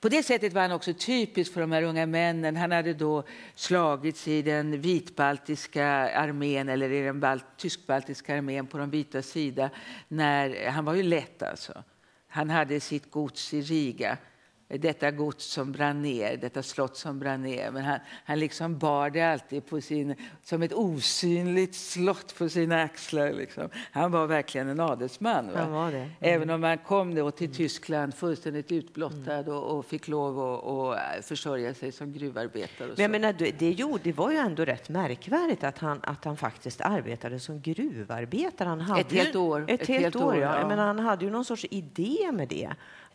På det sättet var han också typisk för de här unga männen. Han hade då slagits i den vitbaltiska armén eller i den balt- tysk-baltiska armén på de vita sida. När, han var ju lätt alltså. Han hade sitt gods i Riga. Detta gods som brann ner, detta slott som brann ner. Men han, han liksom bar det alltid på sin, som ett osynligt slott på sina axlar. Liksom. Han var verkligen en adelsman. Va? Han var det. Mm. Även om han kom då till Tyskland fullständigt utblottad och, och fick lov att och försörja sig som gruvarbetare. Men jag menar, det, gjorde, det var ju ändå rätt märkvärdigt att han, att han faktiskt arbetade som gruvarbetare. Han hade Ett helt år. Ett, Ett helt, helt år, ja. ja. Menar, han hade ju någon sorts idé med det.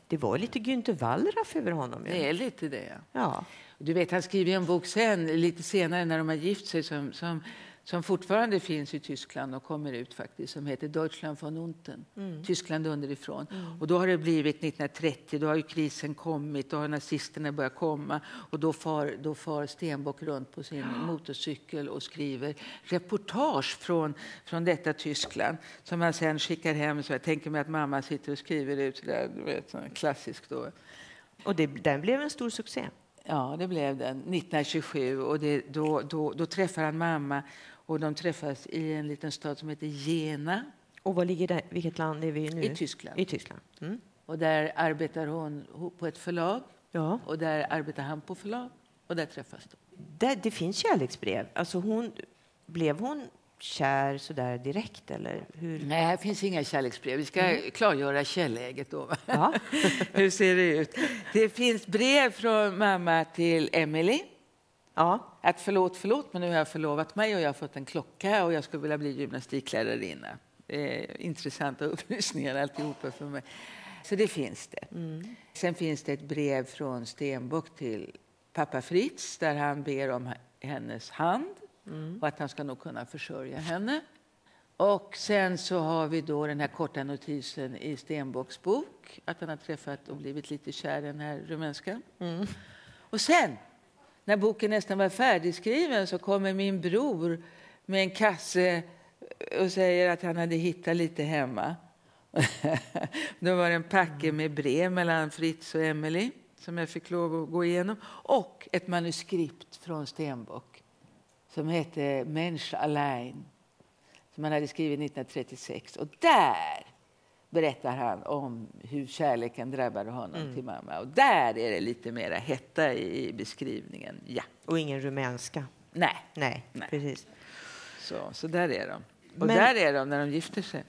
Det var lite Günther Wallraff över honom. Ju. Det är lite det. Ja. Du vet, han skriver en bok sen, lite senare när de har gift sig som, som, som fortfarande finns i Tyskland och kommer ut faktiskt, som heter Deutschland von unten, Tyskland underifrån. Och då har det blivit 1930, då har krisen kommit, då har nazisterna börjat komma och då far, då far Stenbock runt på sin motorcykel och skriver reportage från, från detta Tyskland som han sen skickar hem. Så jag tänker mig att mamma sitter och skriver ut, så där, du vet, sån här klassisk då. Och det, den blev en stor succé. Ja, det blev den 1927. Och det, då, då, då träffar han mamma och de träffas i en liten stad som heter Jena. Och vad ligger där, vilket land är vi nu? I Tyskland. I Tyskland. Mm. Och där arbetar hon ho- på ett förlag Ja. och där arbetar han på förlag och där träffas de. Det, det finns kärleksbrev. Alltså hon, blev hon kär så där direkt? Eller hur? Nej, här finns inga kärleksbrev. Vi ska klargöra källäget då. Ja. Hur ser det ut? Det finns brev från mamma till Emily. ja. Att förlåt, förlåt, men nu har jag förlovat mig och jag har fått en klocka och jag skulle vilja bli gymnastiklärarinna. Är intressanta upplysningar alltihopa för mig. Så det finns det. Sen finns det ett brev från Stenbock till pappa Fritz där han ber om hennes hand och att han ska nog kunna försörja henne. Och sen så har vi då den här korta notisen i Stenbocks bok att han har träffat och blivit lite kär i den här rumänska. Och sen, när boken nästan var färdigskriven så kommer min bror med en kasse och säger att han hade hittat lite hemma. Då var det en packe med brev mellan Fritz och Emily som jag fick lov att gå igenom och ett manuskript från Stenbock som hette Mensch allein som han hade skrivit 1936. Och där berättar han om hur kärleken drabbade honom till mamma. Och där är det lite mera hetta i beskrivningen. Ja. Och ingen rumänska. Nej, Nej, Nej. precis. så, så där är de. Och Men- där är de när de gifter sig.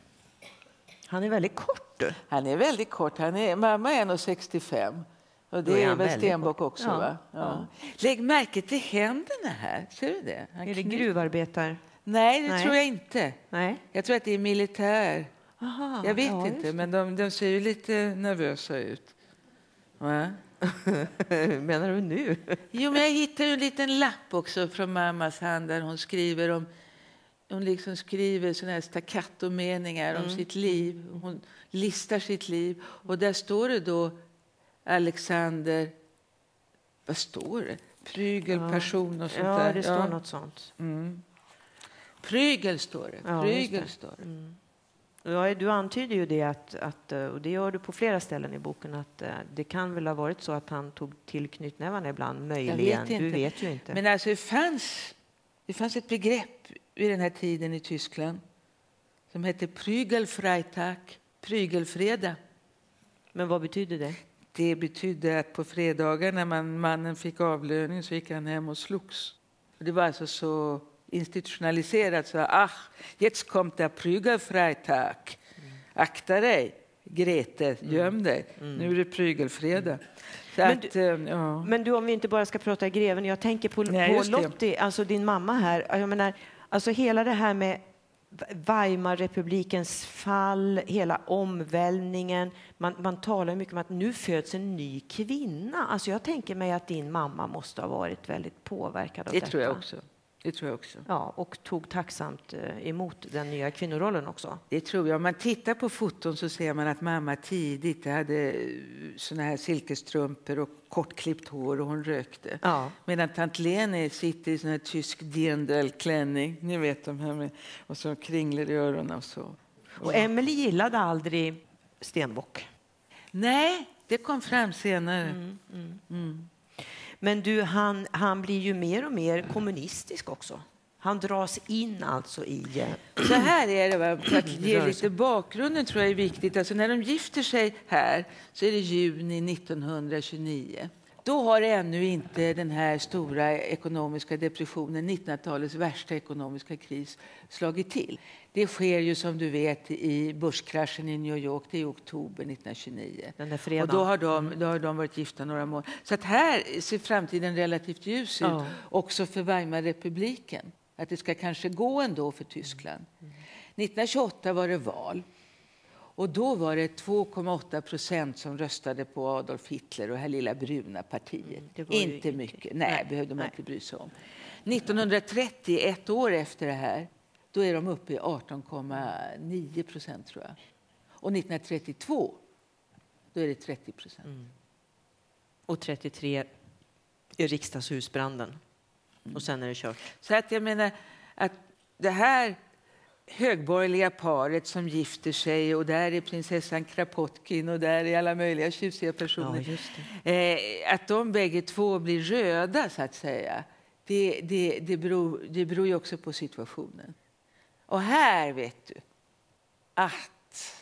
Han är väldigt kort. Du. Han är väldigt kort. Han är, mamma är 1,65. Och det är är, väl Stenbock kort. också? Ja, Va? Ja. Lägg märke till händerna här. Ser du det? Han Är det gruvarbetar? Nej, det Nej. tror jag inte. Nej. Jag tror att det är militär. Aha, Jag vet ja, inte, men de, de ser ju lite nervösa ut. Det. Menar du nu? Jo, men jag hittade en liten lapp också från mammas hand där hon skriver om hon liksom skriver såna här staccato-meningar om sitt liv. Hon listar sitt liv. Och där står det då Alexander... Vad står det? Prygel, Ja. person och sånt Ja, där. det står något sånt. Mm. Prygel står det. Ja, Prygel det. står det. Ja, du antyder ju det, att, att, eh, och det gör du på flera ställen i boken, att eh, det kan väl ha varit så att han tog till knytnävarna ibland, möjligen. inte. Du vet ju inte. Men alltså, det, fanns, det fanns ett begrepp vid den här tiden i Tyskland som hette Prügelfreitag, prygelfredag. Men vad betyder det? Det betydde att på fredagar när man, mannen fick avlöning så gick han hem och slogs. Det var alltså så institutionaliserat så ach, jetzt kommt der Prügelfreitag. Akta dig, Grete, göm dig. Nu är det prygelfredag. Så Men att, eh, ja. Men du, om vi inte bara ska prata greven, jag tänker på, Nej, på det. Lottie, alltså din mamma här. Jag menar, alltså hela det här med Weimarrepublikens fall, hela omvälvningen. Man, man talar mycket om att nu föds en ny kvinna. Alltså jag tänker mig att din mamma måste ha varit väldigt påverkad av Det detta. tror jag också. Det tror jag också. Ja, och tog tacksamt eh, emot den nya kvinnorollen också. Det tror jag. Om man tittar på foton så ser man att mamma tidigt hade såna här silkesstrumpor och kortklippt hår och hon rökte. Ja. Medan tant Leni sitter i sån här tysk dirndlklänning, ni vet de här med, och så kringlor i öronen och så. Och Emily gillade aldrig Stenbock. Nej, det kom fram senare. Mm. Men du, han, han blir ju mer och mer kommunistisk också. Han dras in alltså i... eh, Så här är det, va? för att ge lite bakgrunden tror jag är viktigt. Alltså när de gifter sig här så är det juni 1929. Då har ännu inte den här stora ekonomiska depressionen, 1900-talets värsta ekonomiska kris, slagit till. Det sker ju som du vet i börskraschen i New York, det är i oktober 1929. Den där fredagen. Och då har, de, då har de varit gifta några månader. Så att här ser framtiden relativt ljus ut, Ja. också för Weimarrepubliken. Att det ska kanske gå ändå för Tyskland. 1928 var det val. Och då var det 2,8 procent som röstade på Adolf Hitler och det här lilla bruna partiet. ju inte mycket. Nej, Nej, behövde man nej. inte bry sig om. 1930, ett år efter det här, då är de uppe i 18,9 procent tror jag. Och 1932, då är det 30 procent. Och 33 i riksdagshusbranden. Och sen är det kört. Så att jag menar att det här högborgerliga paret som gifter sig och där är prinsessan Krapotkin och där är alla möjliga tjusiga personer. Ja, Eh, att de bägge två blir röda, så att säga, det, det, det, beror, det beror ju också på situationen. Och här vet du att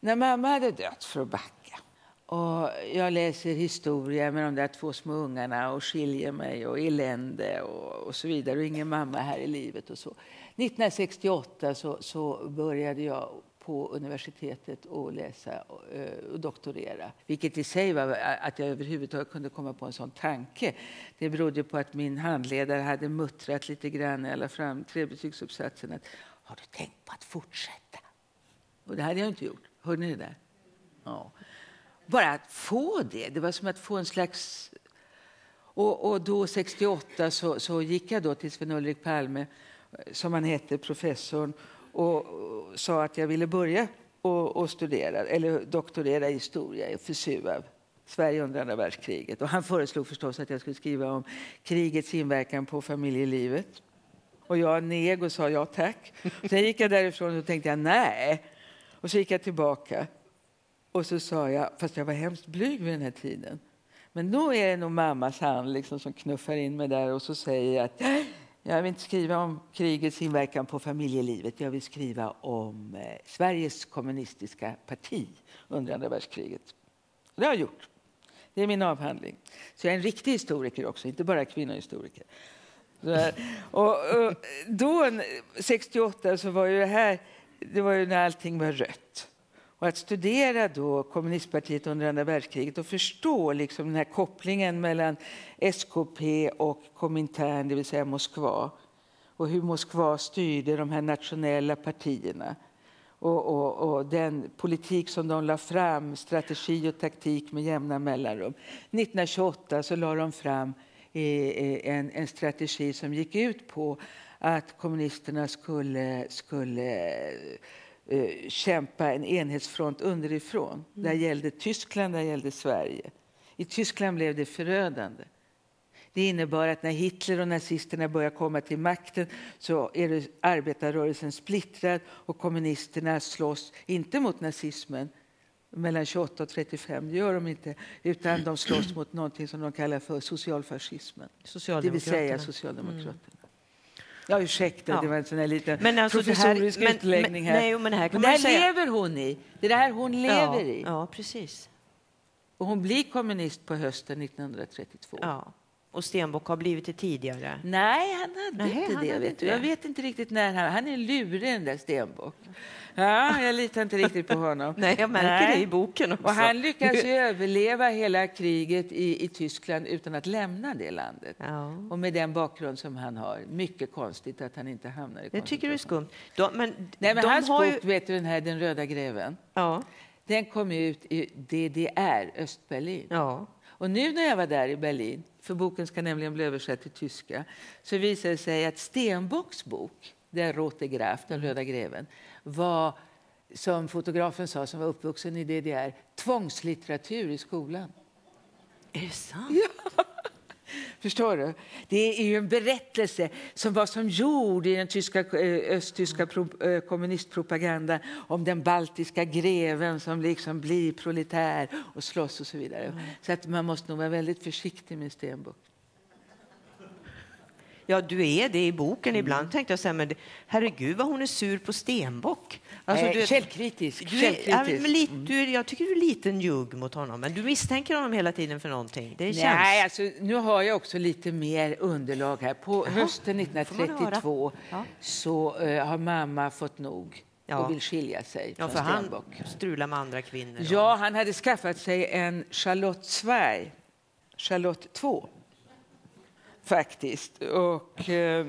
när mamma hade dött, för att backa, och jag läser historia med de där två små ungarna och skiljer mig och elände och, och så vidare och ingen mamma här i livet och så. 1968 så, så började jag på universitetet och läsa eh, och doktorera. Vilket i sig var att jag överhuvudtaget kunde komma på en sån tanke. Det berodde på att min handledare hade muttrat lite grann när jag la fram trebetygsuppsatsen att har du tänkt på att fortsätta? Och det hade jag inte gjort. Hörde ni det där? Ja. Bara att få det, det var som att få en slags... Och, och då 68 så, så gick jag då till Sven-Ulrik Palme, som han hette, professorn, och, sa att jag ville börja och, och studera, eller doktorera i historia i FSU Sverige under andra världskriget. Och han föreslog förstås att jag skulle skriva om krigets inverkan på familjelivet. Och jag neg och sa ja tack. Sen gick jag därifrån och tänkte jag nej. Och så gick jag tillbaka. Och så sa jag, fast jag var hemskt blyg vid den här tiden. Men då är det nog mammas hand liksom som knuffar in mig där och så säger jag att jag vill inte skriva om krigets inverkan på familjelivet. Jag vill skriva om eh, Sveriges kommunistiska parti under andra världskriget. Det har jag gjort. Det är min avhandling. Så jag är en riktig historiker också, inte bara kvinnohistoriker. Och, och, då, 68, så var ju det här det var ju när allting var rött. Och att studera då kommunistpartiet under andra världskriget och förstå liksom den här kopplingen mellan SKP och Komintern, det vill säga Moskva och hur Moskva styrde de här nationella partierna och, och, och, den politik som de la fram, strategi och taktik med jämna mellanrum. 1928 så la de fram eh, eh, en, en strategi som gick ut på att kommunisterna skulle, skulle uh, kämpa en enhetsfront underifrån. Mm. Där gällde Tyskland, där gällde Sverige. I Tyskland blev det förödande. Det innebar att när Hitler och nazisterna började komma till makten så är arbetarrörelsen splittrad och kommunisterna slåss inte mot nazismen mellan 28 och 35, det gör de inte, utan de slåss mot något som de kallar för socialfascismen. Det vill säga Socialdemokraterna. Ja, ursäkta, ja. det var en sån här liten men alltså professorisk här, utläggning här. Men, nej, men här, men här lever hon i. Det är det här hon lever ja, i. Ja, precis. Och hon blir kommunist på hösten 1932. Ja. Och Stenbock har blivit det tidigare? Nej, han hade Nej, inte han det. Hade vet det. Jag vet inte riktigt när han... Han är lurig, den där Stenbock. Ja, jag litar inte riktigt på honom. Nej, jag märker Nej. det i boken också. Och han lyckas överleva hela kriget i, i Tyskland utan att lämna det landet. Ja. Och med den bakgrund som han har. Mycket konstigt att han inte hamnar i Jag tycker det är skumt. De, men, Nej, men hans bok, ju... vet du, den här Den röda greven. Ja. Den kom ut i DDR, Östberlin. Ja. Och nu när jag var där i Berlin, för boken ska nämligen bli översatt till tyska, så visade det sig att Stenbocks bok, Der Rote Graf, Den röda greven, var, som fotografen sa, som var uppvuxen i DDR, tvångslitteratur i skolan. Är det sant? Ja. Förstår du? Det är ju en berättelse som var som jord i den tyska, eh, östtyska pro, eh, kommunistpropagandan om den baltiska greven som liksom blir proletär och slåss och så vidare. Mm. Så att man måste nog vara väldigt försiktig med Stenbock. Ja, du är det i boken. Mm. Ibland tänkte jag så här, men herregud vad hon är sur på Stenbock. Alltså, du, källkritisk. Du är, källkritisk. Ja, lite, du är, jag tycker du är lite njugg mot honom, men du misstänker honom hela tiden för någonting. Det känns. Nej, alltså, nu har jag också lite mer underlag här. På Jaha, hösten 1932 ja. så uh, har mamma fått nog ja. och vill skilja sig ja, från Stenbock. Han strular med andra kvinnor. Ja, han hade skaffat sig en Charlotte Zweig, Charlotte 2 faktiskt. Och, eh,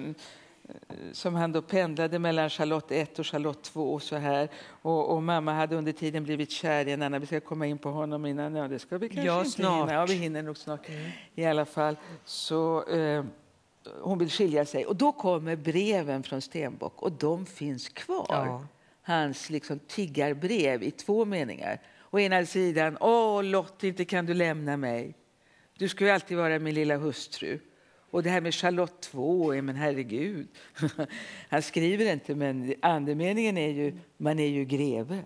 som han då pendlade mellan Charlotte 1 och Charlotte 2 och så här. Och, och, mamma hade under tiden blivit kär i en annan. Vi ska komma in på honom innan. Ja, det ska vi kanske ja, inte snart. hinna. Ja, vi hinner nog snart. Mm. I alla fall. Så eh, hon vill skilja sig. Och då kommer breven från Stenbock och de finns kvar. Ja. Hans liksom tiggarbrev i två meningar. Å ena sidan, åh Lott, inte kan du lämna mig. Du ska ju alltid vara min lilla hustru. Och det här med Charlotte 2, men herregud. Han skriver inte, men andemeningen är ju, man är ju greve.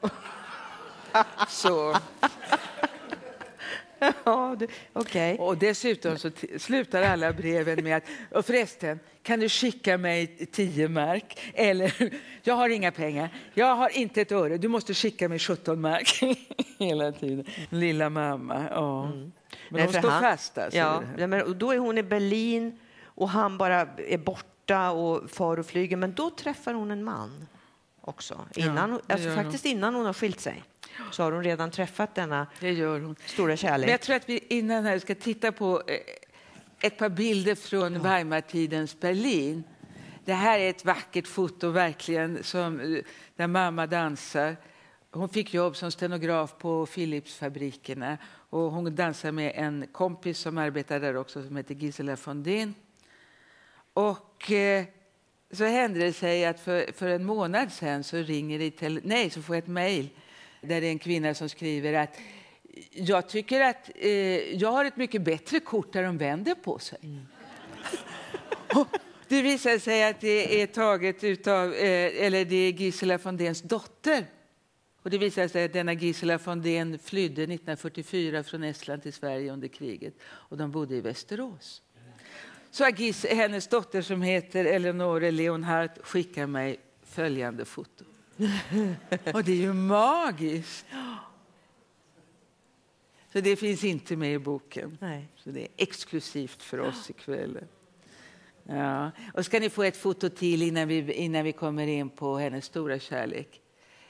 Så... Ja, okay. Och dessutom så slutar alla breven med att och förresten, kan du skicka mig tio mark? Eller, jag har inga pengar, jag har inte ett öre, du måste skicka mig 17 mark. Hela tiden. Lilla mamma. Ja. Mm. Men hon står han, fast alltså. Ja, men, då är hon i Berlin och han bara är borta och far och flyger. Men då träffar hon en man också. Innan, ja, alltså, faktiskt innan hon har skilt sig så har hon redan träffat denna det gör hon. stora kärlek. Men jag tror att vi innan här ska titta på eh, ett par bilder från ja. Weimartidens Berlin. Det här är ett vackert foto verkligen som, eh, där mamma dansar. Hon fick jobb som stenograf på Philipsfabrikerna och hon dansar med en kompis som arbetar där också som heter Gisela Fondin. Och eh, så hände det sig att för, för en månad sen så ringer det nej, så får jag ett mejl där det är en kvinna som skriver att jag tycker att eh, jag har ett mycket bättre kort där de vänder på sig. Mm. det visar sig att det är taget utav, eh, eller det är Gisela Fondéns dotter och det visade sig att denna Gisela Fondén flydde 1944 från Estland till Sverige under kriget och de bodde i Västerås. Så Gis, hennes dotter som heter Eleonore Leonhardt skickar mig följande foto. Och det är ju magiskt! Så det finns inte med i boken. Nej. Så det är exklusivt för oss ikväll. Ja. Och ska ni få ett foto till innan vi, innan vi kommer in på hennes stora kärlek.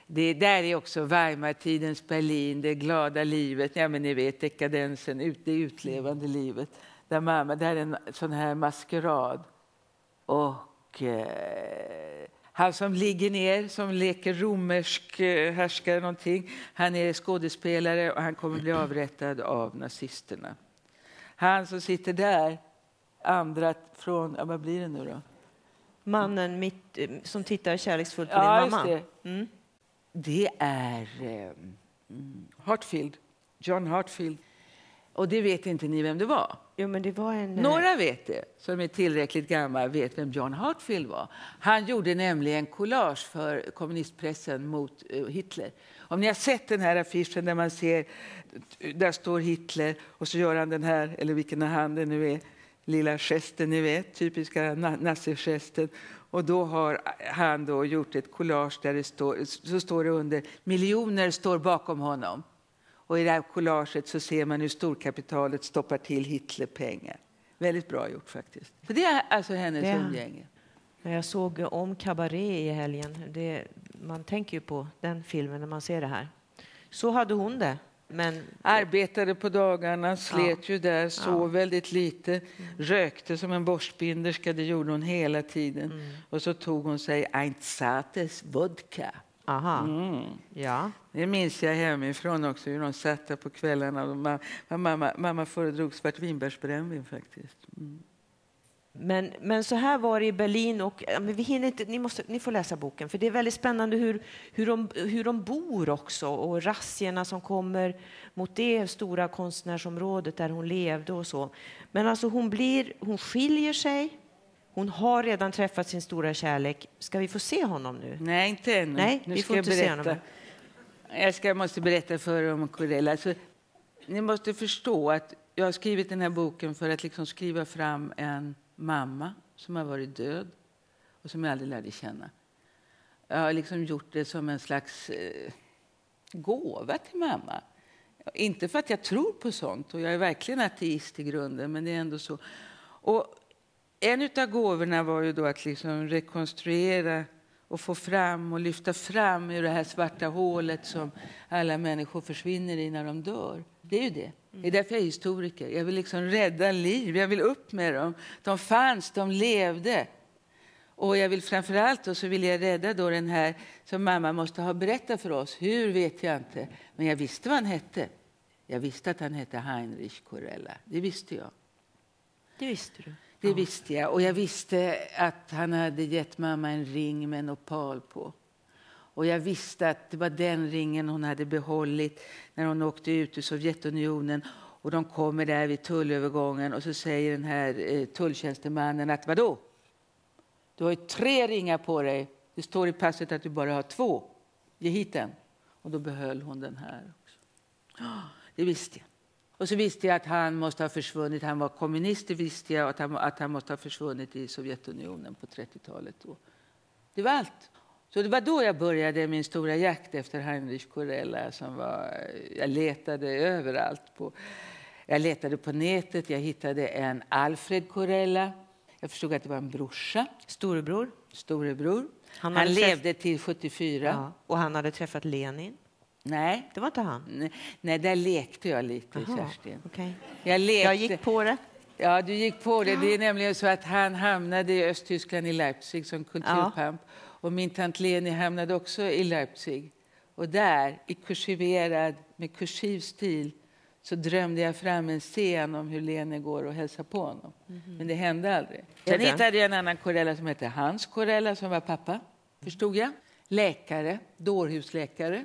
Det där är också Weimartidens Berlin, det glada livet, ja men ni vet dekadensen, det utlevande livet. Där mamma, det här är en sån här maskerad. Och eh, han som ligger ner, som leker romersk eh, härskare någonting, han är skådespelare och han kommer bli avrättad av nazisterna. Han som sitter där, andra från, ja, vad blir det nu då? Mannen mitt, eh, som tittar kärleksfullt på ja, din mamma. Det. Mm. det. är eh, mm, Hartfield, John Hartfield. Och det vet inte ni vem det var? Jo, men det var en... Eh, Några vet det, som är tillräckligt gamla vet vem John Hartfield var. Han gjorde nämligen collage för kommunistpressen mot uh, Hitler. Om ni har sett den här affischen där man ser, där står Hitler och så gör han den här, eller vilken hand det nu är, lilla gesten ni vet, typiska nazigesten. Och då har han då gjort ett collage där det står, så står det under miljoner står bakom honom. Och I det här collaget så ser man hur storkapitalet stoppar till Hitlerpengar. Väldigt bra gjort faktiskt. För det är alltså hennes det, umgänge. Jag såg om Cabaret i helgen. Det, man tänker ju på den filmen när man ser det här. Så hade hon det. Men... Arbetade på dagarna, slet ja. ju där, sov ja. väldigt lite, mm. rökte som en borstbinderska, det gjorde hon hela tiden. Mm. Och så tog hon sig ein zartes vodka. Aha. Mm. Ja. Det minns jag hemifrån också, hur de satt där på kvällarna. Mamma, mamma, mamma föredrog svartvinbärsbrännvin faktiskt. Mm. Men, men så här var det i Berlin. Och, men vi hinner inte, ni, måste, ni får läsa boken, för det är väldigt spännande hur, hur, de, hur de bor också och razzierna som kommer mot det stora konstnärsområdet där hon levde och så. Men alltså hon, blir, hon skiljer sig hon har redan träffat sin stora kärlek. Ska vi få se honom nu? Nej, inte ännu. Nej, nu vi får inte se honom. Jag ska, måste berätta för er om Corella. Alltså, ni måste förstå att jag har skrivit den här boken för att liksom skriva fram en mamma som har varit död och som jag aldrig lärde känna. Jag har liksom gjort det som en slags eh, gåva till mamma. Inte för att jag tror på sånt, och jag är verkligen ateist i grunden, men det är ändå så. Och en av gåvorna var ju då att liksom rekonstruera och få fram och lyfta fram ur det här svarta hålet som alla människor försvinner i när de dör. Det är ju det. Det är därför jag är historiker. Jag vill liksom rädda liv. Jag vill upp med dem. De fanns, de levde. Och jag vill framförallt då så vill jag rädda då den här som mamma måste ha berättat för oss. Hur vet jag inte. Men jag visste vad han hette. Jag visste att han hette Heinrich Corella. Det visste jag. Det visste du. Det visste jag. Och jag visste att han hade gett mamma en ring med en opal på. Och jag visste att det var den ringen hon hade behållit när hon åkte ut ur Sovjetunionen. Och de kommer där vid tullövergången och så säger den här eh, tulltjänstemannen att vadå? Du har ju tre ringar på dig. Det står i passet att du bara har två. Ge hit den. Och då behöll hon den här också. Det visste jag. Och så visste jag att han måste ha försvunnit. Han var kommunist, det visste jag. Att han, att han måste ha försvunnit i Sovjetunionen på 30-talet. Det var allt. Så det var då jag började min stora jakt efter Heinrich Corella. Som var, jag letade överallt. På, jag letade på nätet, jag hittade en Alfred Corella. Jag förstod att det var en brorsa. Storebror. Storebror. Han, han levde till 74. Ja, och han hade träffat Lenin. Nej. Det var inte han? Nej, nej där lekte jag lite, Aha, Kerstin. Okay. Jag, lekte. jag gick på det. Ja, du gick på det. Det är nämligen så att han hamnade i Östtyskland, i Leipzig, som kulturpamp. Ja. Och min tant Leni hamnade också i Leipzig. Och där, i kursiverad, med kursiv stil, så drömde jag fram en scen om hur Leni går och hälsar på honom. Mm -hmm. Men det hände aldrig. Sen hittade jag en annan Corella som hette Hans Corella, som var pappa. Förstod jag? Läkare, dårhusläkare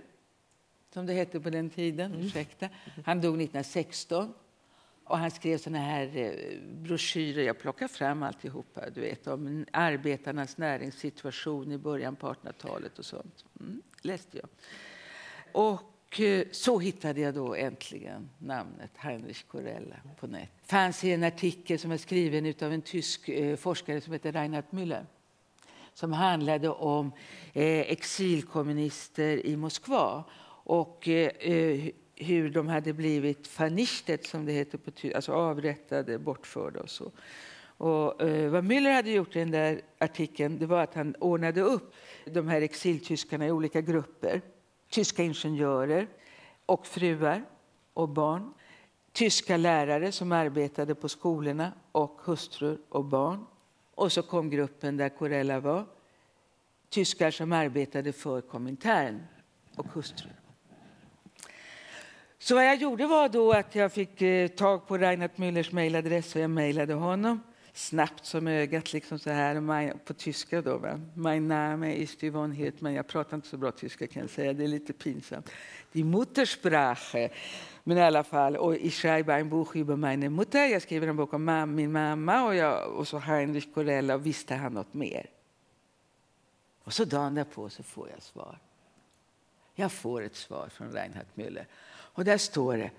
som det hette på den tiden. Mm. Ursäkta. Han dog 1916. Och han skrev såna här eh, broschyrer, jag plockar fram alltihopa, du vet, om arbetarnas näringssituation i början på 1800-talet och sånt. Mm, läste jag. Och eh, så hittade jag då äntligen namnet Heinrich Corella på nätet. fanns i en artikel som är skriven av en tysk eh, forskare som heter Reinhard Müller som handlade om exilkommunister i Moskva och eh, eh hur de hade blivit vernichtet, som det heter på alltså avrättade, bortförda och så. Och, eh, vad Müller hade gjort i den där artikeln det var att han ordnade upp de här exiltyskarna i olika grupper. Tyska ingenjörer och fruar och barn. Tyska lärare som arbetade på skolorna och hustrur och barn. Och så kom gruppen där Corella var. Tyskar som arbetade för Komintern och hustrur. Så vad jag gjorde var då att jag fick eh, tag på Reinhard Müllers mejladress och jag mejlade honom snabbt som ögat, liksom så här, på tyska. Då, va? Mein Name ist Yvonne Hirdman. Jag pratar inte så bra tyska kan jag säga, det är lite pinsamt. Die Muttersprache. Men i alla fall, och ich schreibe ein Buch über meine Mutter. Jag skriver en bok om min mamma och, jag, och så Heinrich Corella. Och visste han något mer? Och så dagen därpå så får jag svar. Jag får ett svar från Reinhard Müller. Och där står det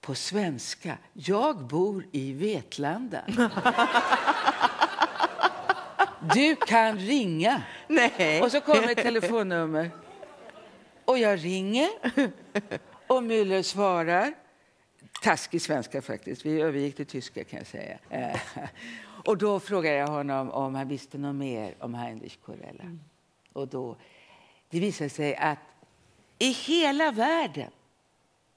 på svenska. Jag bor i Vetlanda. Du kan ringa. Nej. Och så kommer ett telefonnummer. Och jag ringer. Och Müller svarar. Taskig svenska faktiskt. Vi övergick till tyska kan jag säga. Eh, och då frågade jag honom om han visste något mer om Heinrich Corella. Mm. Och då, det visade sig att i hela världen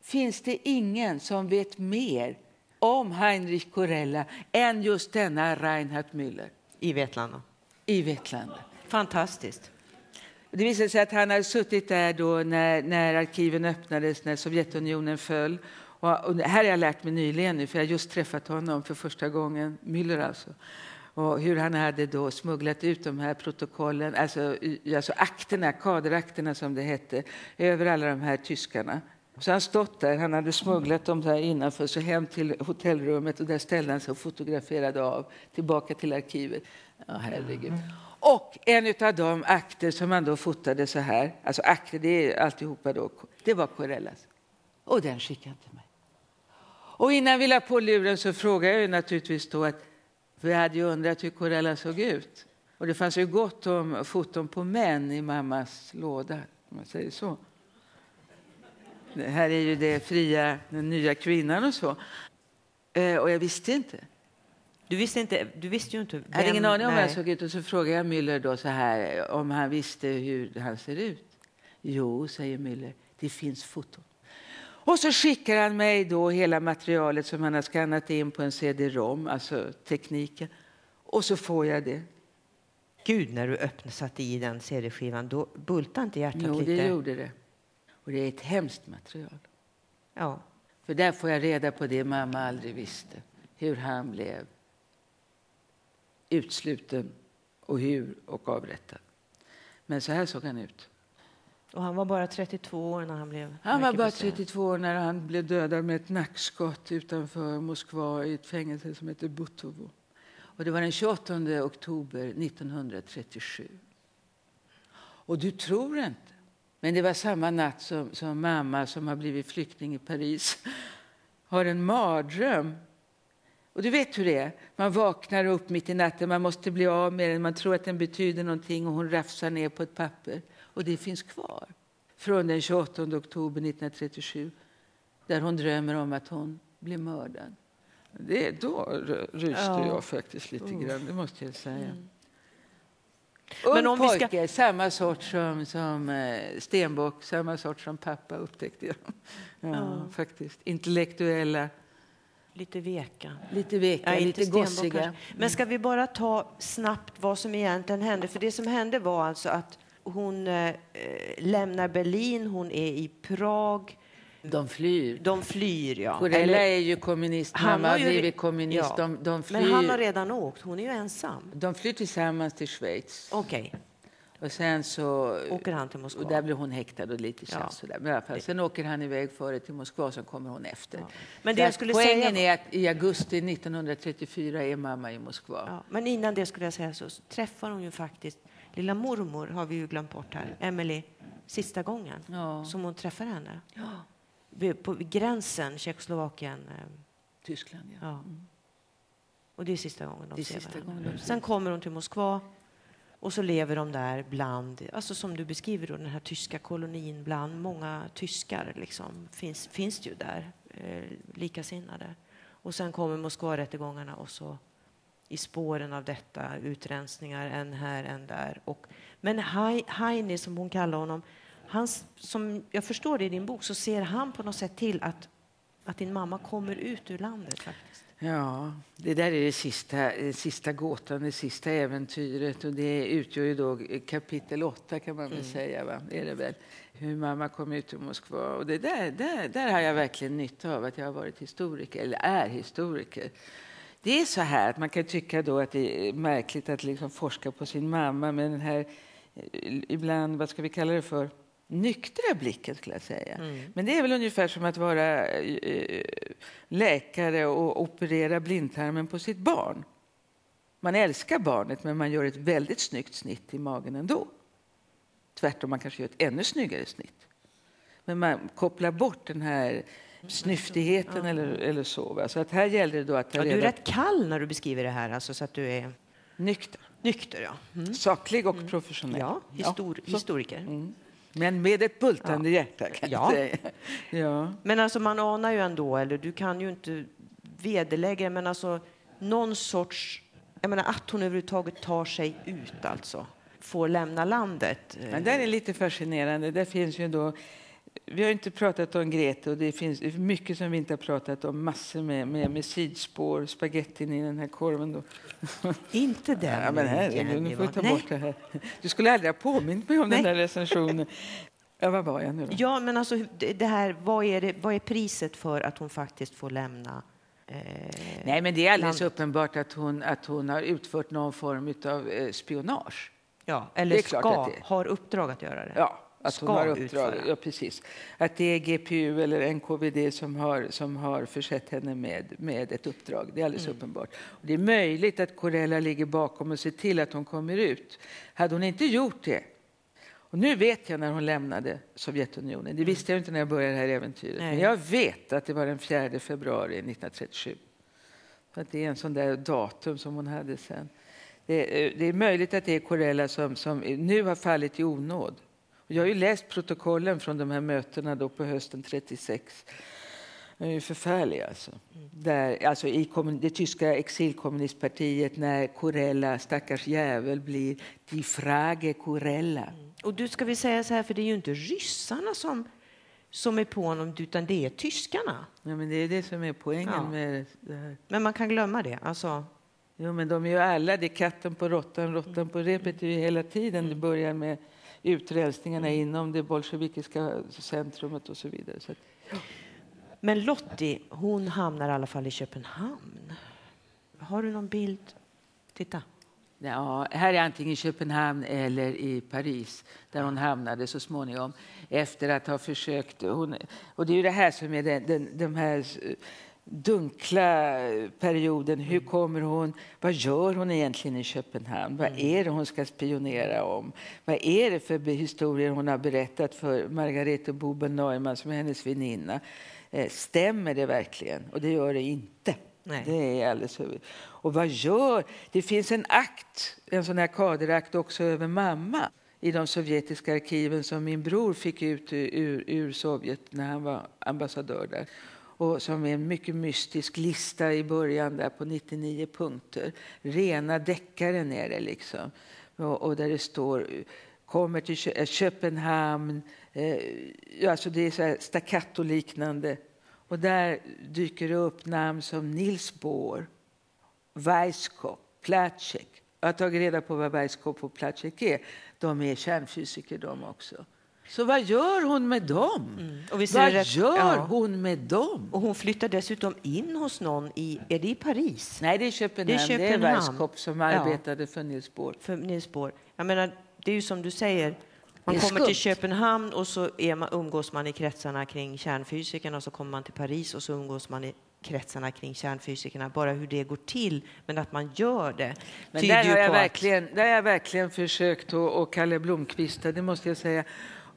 finns det ingen som vet mer om Heinrich Corella än just denna Reinhard Müller. I Vetlanda. I Vetlanda. Fantastiskt. Det visade sig att han hade suttit där då när, när arkiven öppnades, när Sovjetunionen föll. Och, och här har jag lärt mig nyligen nu, för jag har just träffat honom för första gången, Müller alltså. Och hur han hade då smugglat ut de här protokollen, alltså, alltså akterna, kaderakterna som det hette, över alla de här tyskarna. Så han stått där, han hade smugglat dem där innanför, så hem till hotellrummet och där ställde han sig och fotograferade av tillbaka till arkivet. Ja, herregud. Och en av de akter som han då fotade så här, alltså akter, det är alltihopa då, det var Corellas. Och den skickade han till mig. Och innan vi la på luren så frågade jag naturligtvis då att, vi hade ju undrat hur Corella såg ut. Och det fanns ju gott om foton på män i mammas låda, om man säger så. Det här är ju det fria, den nya kvinnan och så. Eh, och jag visste inte. Du visste, inte, du visste ju inte vem... Jag hade ingen aning om hur jag såg ut. Och så frågade jag Müller då så här, om han visste hur han ser ut. Jo, säger Müller, det finns foton. Och så skickar han mig då hela materialet som han har skannat in på en CD-ROM, alltså tekniken. Och så får jag det. Gud, när du öppnade, satte i den CD-skivan, då bultade inte hjärtat jo, lite? Jo, det gjorde det. Och det är ett hemskt material. Ja. För där får jag reda på det mamma aldrig visste. Hur han blev utsluten och hur och avrättad. Men så här såg han ut. Och han var bara 32 år när han blev Han var bara 32 år när han blev dödad med ett nackskott utanför Moskva i ett fängelse som heter Butovo. Och det var den 28 oktober 1937. Och du tror inte men det var samma natt som, som mamma, som har blivit flykting i Paris, har en mardröm. Och du vet hur det är. Man vaknar upp mitt i natten, man måste bli av med den, man tror att den betyder någonting och hon rafsar ner på ett papper. Och det finns kvar. Från den 28 oktober 1937, där hon drömmer om att hon blir mördad. Det, då ryste ja. jag faktiskt lite grann, det måste jag säga. Mm. Men om pojke, ska... samma sort som, som eh, Stenbock, samma sort som pappa upptäckte jag. Ja, ja. faktiskt. Intellektuella. Lite veka. Lite veka, ja, lite gossiga. Men ska vi bara ta snabbt vad som egentligen hände? För det som hände var alltså att hon eh, lämnar Berlin, hon är i Prag. De flyr. De flyr, ja. Corella Eller, är ju kommunist, han har blivit kommunist. Ja. De, de flyr. Men han har redan åkt, hon är ju ensam. De flyr tillsammans till Schweiz. Okej. Okay. Och sen så... Åker han till Moskva? Och där blir hon häktad och lite tjafs. Ja. Men i alla fall, sen åker han iväg före till Moskva sen kommer hon efter. Ja. Men det jag skulle poängen säga... är att i augusti 1934 är mamma i Moskva. Ja. Men innan det skulle jag säga så, så träffar hon ju faktiskt lilla mormor har vi ju glömt bort här, Emily, sista gången som hon träffar henne. På gränsen Tjeckoslovakien. Eh, Tyskland, ja. ja. Mm. Och det är sista gången de det ser sista gången de Sen kommer hon till Moskva och så lever de där bland, alltså som du beskriver då, den här tyska kolonin bland många tyskar liksom, finns, finns det ju där, eh, likasinnade. Och sen kommer Moskvarättegångarna och så i spåren av detta, utrensningar en här, en där. Och, men Heini, som hon kallar honom, han, som jag förstår det i din bok, så ser han på något sätt till att, att din mamma kommer ut ur landet. faktiskt. Ja, det där är det sista, sista gåtan, det sista äventyret. Och det utgör ju då kapitel åtta kan man väl mm. säga. Va? Är det väl? Hur mamma kom ut ur Moskva. Och det där, där, där har jag verkligen nytta av att jag har varit historiker, eller är historiker. Det är så här att man kan tycka då att det är märkligt att liksom forska på sin mamma med den här ibland, vad ska vi kalla det för, nyktra blicken skulle jag säga. Mm. Men det är väl ungefär som att vara eh, läkare och operera blindtarmen på sitt barn. Man älskar barnet men man gör ett väldigt snyggt snitt i magen ändå. Tvärtom, man kanske gör ett ännu snyggare snitt. Men man kopplar bort den här snyftigheten ja. eller, eller så. Va? Så att här gäller det då att ja, Du är rätt kall när du beskriver det här, alltså, så att du är... Nykter. Nykter, ja. Mm. Saklig och mm. professionell. Ja, histor ja. historiker. Men med ett bultande ja. hjärta, kan ja. säga. Ja. Men alltså, man anar ju ändå, eller du kan ju inte vederlägga men alltså någon sorts... Jag menar att hon överhuvudtaget tar sig ut, alltså. Får lämna landet. Men det är lite fascinerande. Det finns ju då vi har inte pratat om Grete och det finns mycket som vi inte har pratat om. Massor med, med, med sidspår, spagettin i den här korven. Då. Inte den. Ja, men här, nu, nu får vi ta bort det här. Du skulle aldrig ha påmint mig om Nej. den där recensionen. Ja, vad var jag nu då? Ja, men alltså det här, vad är, det, vad är priset för att hon faktiskt får lämna Eh, Nej, men det är alldeles landet. uppenbart att hon, att hon har utfört någon form av eh, spionage. Ja, eller ska, har uppdrag att göra det. Ja, att hon har uppdrag. Ja, precis. Att det är GPU eller NKVD som har, som har försett henne med, med ett uppdrag. Det är alldeles mm. uppenbart. Och det är möjligt att Corella ligger bakom och ser till att hon kommer ut. Hade hon inte gjort det och nu vet jag när hon lämnade Sovjetunionen. Det mm. visste jag inte när jag började det här äventyret. Nej. Men jag vet att det var den 4 februari 1937. För att det är en sån där datum som hon hade sen. Det är, det är möjligt att det är Corella som, som nu har fallit i onåd. Jag har ju läst protokollen från de här mötena då på hösten 36. De är förfärliga. Alltså. Mm. Där, alltså I det tyska exilkommunistpartiet när Corella, stackars jävel, blir Die Frage Corella. Mm. Och du ska vi säga så här, för det är ju inte ryssarna som, som är på honom, utan det är tyskarna. Ja, men det är det som är poängen ja. med det här. Men man kan glömma det. Alltså. Jo, men de är ju alla, det är katten på råttan, råttan på repet, det är ju hela tiden. Det börjar med utrensningarna inom det bolsjevikiska centrumet och så vidare. Så Men Lottie, hon hamnar i alla fall i Köpenhamn. Har du någon bild? Titta. Ja, här är antingen Köpenhamn eller i Paris, där hon hamnade så småningom efter att ha försökt... Hon, och det är ju det här som är den, den, de här dunkla perioden. Hur kommer hon? Vad gör hon egentligen i Köpenhamn? Vad mm. är det hon ska spionera om? Vad är det för historier hon har berättat för Margarete Boben Neumann som är hennes väninna? Eh, stämmer det verkligen? Och det gör det inte. Nej. Det är alldeles Och vad gör... Det finns en akt, en sån här kaderakt också över mamma i de sovjetiska arkiven som min bror fick ut ur, ur Sovjet när han var ambassadör där och som är en mycket mystisk lista i början där på 99 punkter. Rena deckaren är det liksom. Och, och, där det står kommer till eh, Köpenhamn. Eh, alltså det är så staccato-liknande. Och där dyker det upp namn som Nils Bohr, Weisskopf, Platschek. Jag har tagit reda på vad Weisskopf och Platschek är. De är kärnfysiker de också. Så vad gör hon med dem? Mm. Och vad rätt, gör ja. hon med dem? Och hon flyttar dessutom in hos någon i, är det i Paris? Nej, det är Köpenhamn. Det är, Köpenhamn. det är Weisskopf som arbetade ja. för Nils Bohr. För Nils Bohr. Jag menar, det är ju som du säger, man kommer till Köpenhamn och så är man, umgås man i kretsarna kring kärnfysikerna och så kommer man till Paris och så umgås man i kretsarna kring kärnfysikerna. Bara hur det går till, men att man gör det. Men där har, jag verkligen, där har jag verkligen försökt att, och Kalle Blomqvist, det måste jag säga,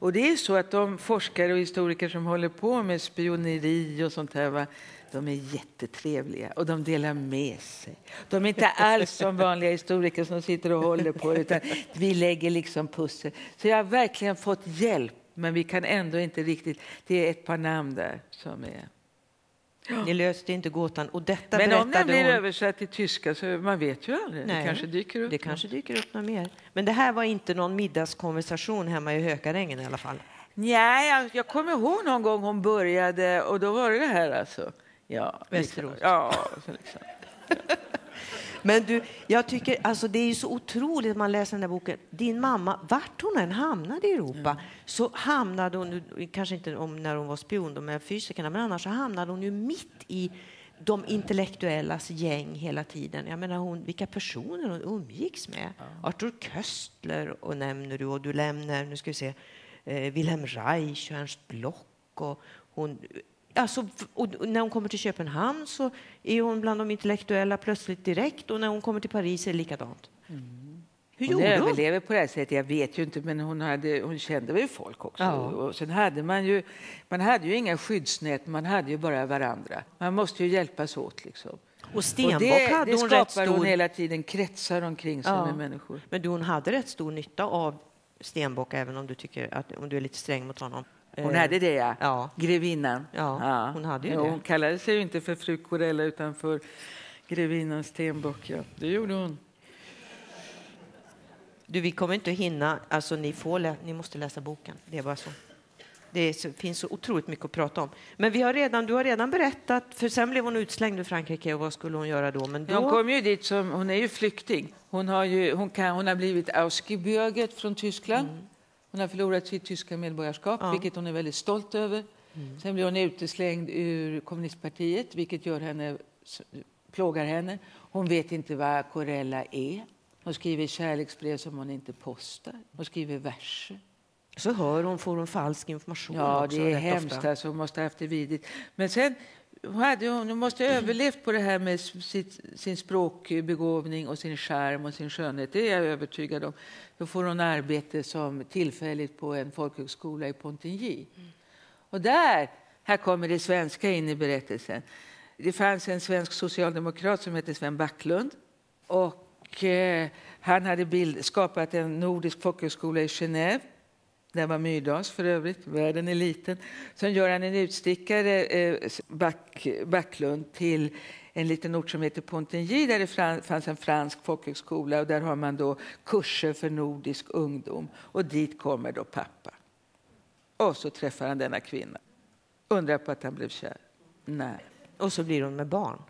och det är så att de forskare och historiker som håller på med spioneri och sånt här, va, de är jättetrevliga och de delar med sig. De är inte alls som vanliga historiker som sitter och håller på, utan vi lägger liksom pussel. Så jag har verkligen fått hjälp, men vi kan ändå inte riktigt... Det är ett par namn där som är... Ni löste inte gåtan. Och detta Men om den blir hon. översatt till tyska så man vet ju aldrig. Det Nej, kanske dyker upp. Det kanske dyker upp något mer. Men det här var inte någon middagskonversation hemma i Hökarängen i alla fall. Nej, jag, jag kommer ihåg någon gång hon började och då var det det här alltså. Ja, Västerås. Liksom, ja, så liksom. Men du, jag tycker, alltså det är så otroligt att man läser den här boken. Din mamma, vart hon än hamnade i Europa, så hamnade hon, kanske inte om när hon var spion med fysikerna, men annars så hamnade hon ju mitt i de intellektuellas gäng hela tiden. Jag menar hon, vilka personer hon umgicks med. Arthur Köstler och nämner du och du lämnar, nu ska vi se, eh, Wilhelm Reich och Ernst Block och hon Alltså, när hon kommer till Köpenhamn så är hon bland de intellektuella plötsligt direkt och när hon kommer till Paris är det likadant. Hur Mm. Hon gjorde hon? överlever på det här sättet, jag vet ju inte, men hon, hade, hon kände väl folk också. Ja. Och sen hade man ju, man hade ju inga skyddsnät, man hade ju bara varandra. Man måste ju hjälpas åt liksom. Och Stenbock och det, hade det hon rätt skapar hon stor... hela tiden, kretsar omkring sig Ja. med människor. Men du, hon hade rätt stor nytta av Stenbock även om du, tycker att, om du är lite sträng mot honom. Hon hade det, ja. Ja. Grevinnan. Ja, hon hade ju Jo, det. Hon kallade sig ju inte för fru Corella utan för grevinnan Stenbock. Ja. Det gjorde hon. Du, vi kommer inte att hinna. Alltså, ni, får ni måste läsa boken. Det är bara så. Det så, finns så otroligt mycket att prata om. Men vi har redan, du har redan berättat, för sen blev hon utslängd ur Frankrike och vad skulle hon göra då? Men då... Hon kom ju dit som, hon är ju flykting. Hon har, ju, hon kan, hon har blivit ausgebürgert från Tyskland. Hon har förlorat sitt tyska medborgarskap, Ja. vilket hon är väldigt stolt över. Sen blir hon uteslängd ur kommunistpartiet, vilket gör henne, plågar henne. Hon vet inte vad Corella är. Hon skriver kärleksbrev som hon inte postar. Hon skriver verser. Så hör hon, får hon falsk information Ja, också, det är hemskt. ofta. Alltså, hon måste ha haft det vidrigt. Men sen hade hon, hon måste ha överlevt på det här med sitt, sin språkbegåvning och sin charm och sin skönhet. Det är jag övertygad om. Då får hon arbete som tillfälligt på en folkhögskola i Pontigny. Och där, här kommer det svenska in i berättelsen. Det fanns en svensk socialdemokrat som hette Sven Backlund. Och eh, han hade bild, skapat en nordisk folkhögskola i Genève. Den var Myrdals för övrigt, världen är liten. Sen gör han en utstickare, eh, Back, Backlund, till en liten ort som heter Pontigny där det fanns en fransk folkhögskola och där har man då kurser för nordisk ungdom. Och dit kommer då pappa. Och så träffar han denna kvinna. Undrar på att han blev kär. Nej. Och så blir hon med barn.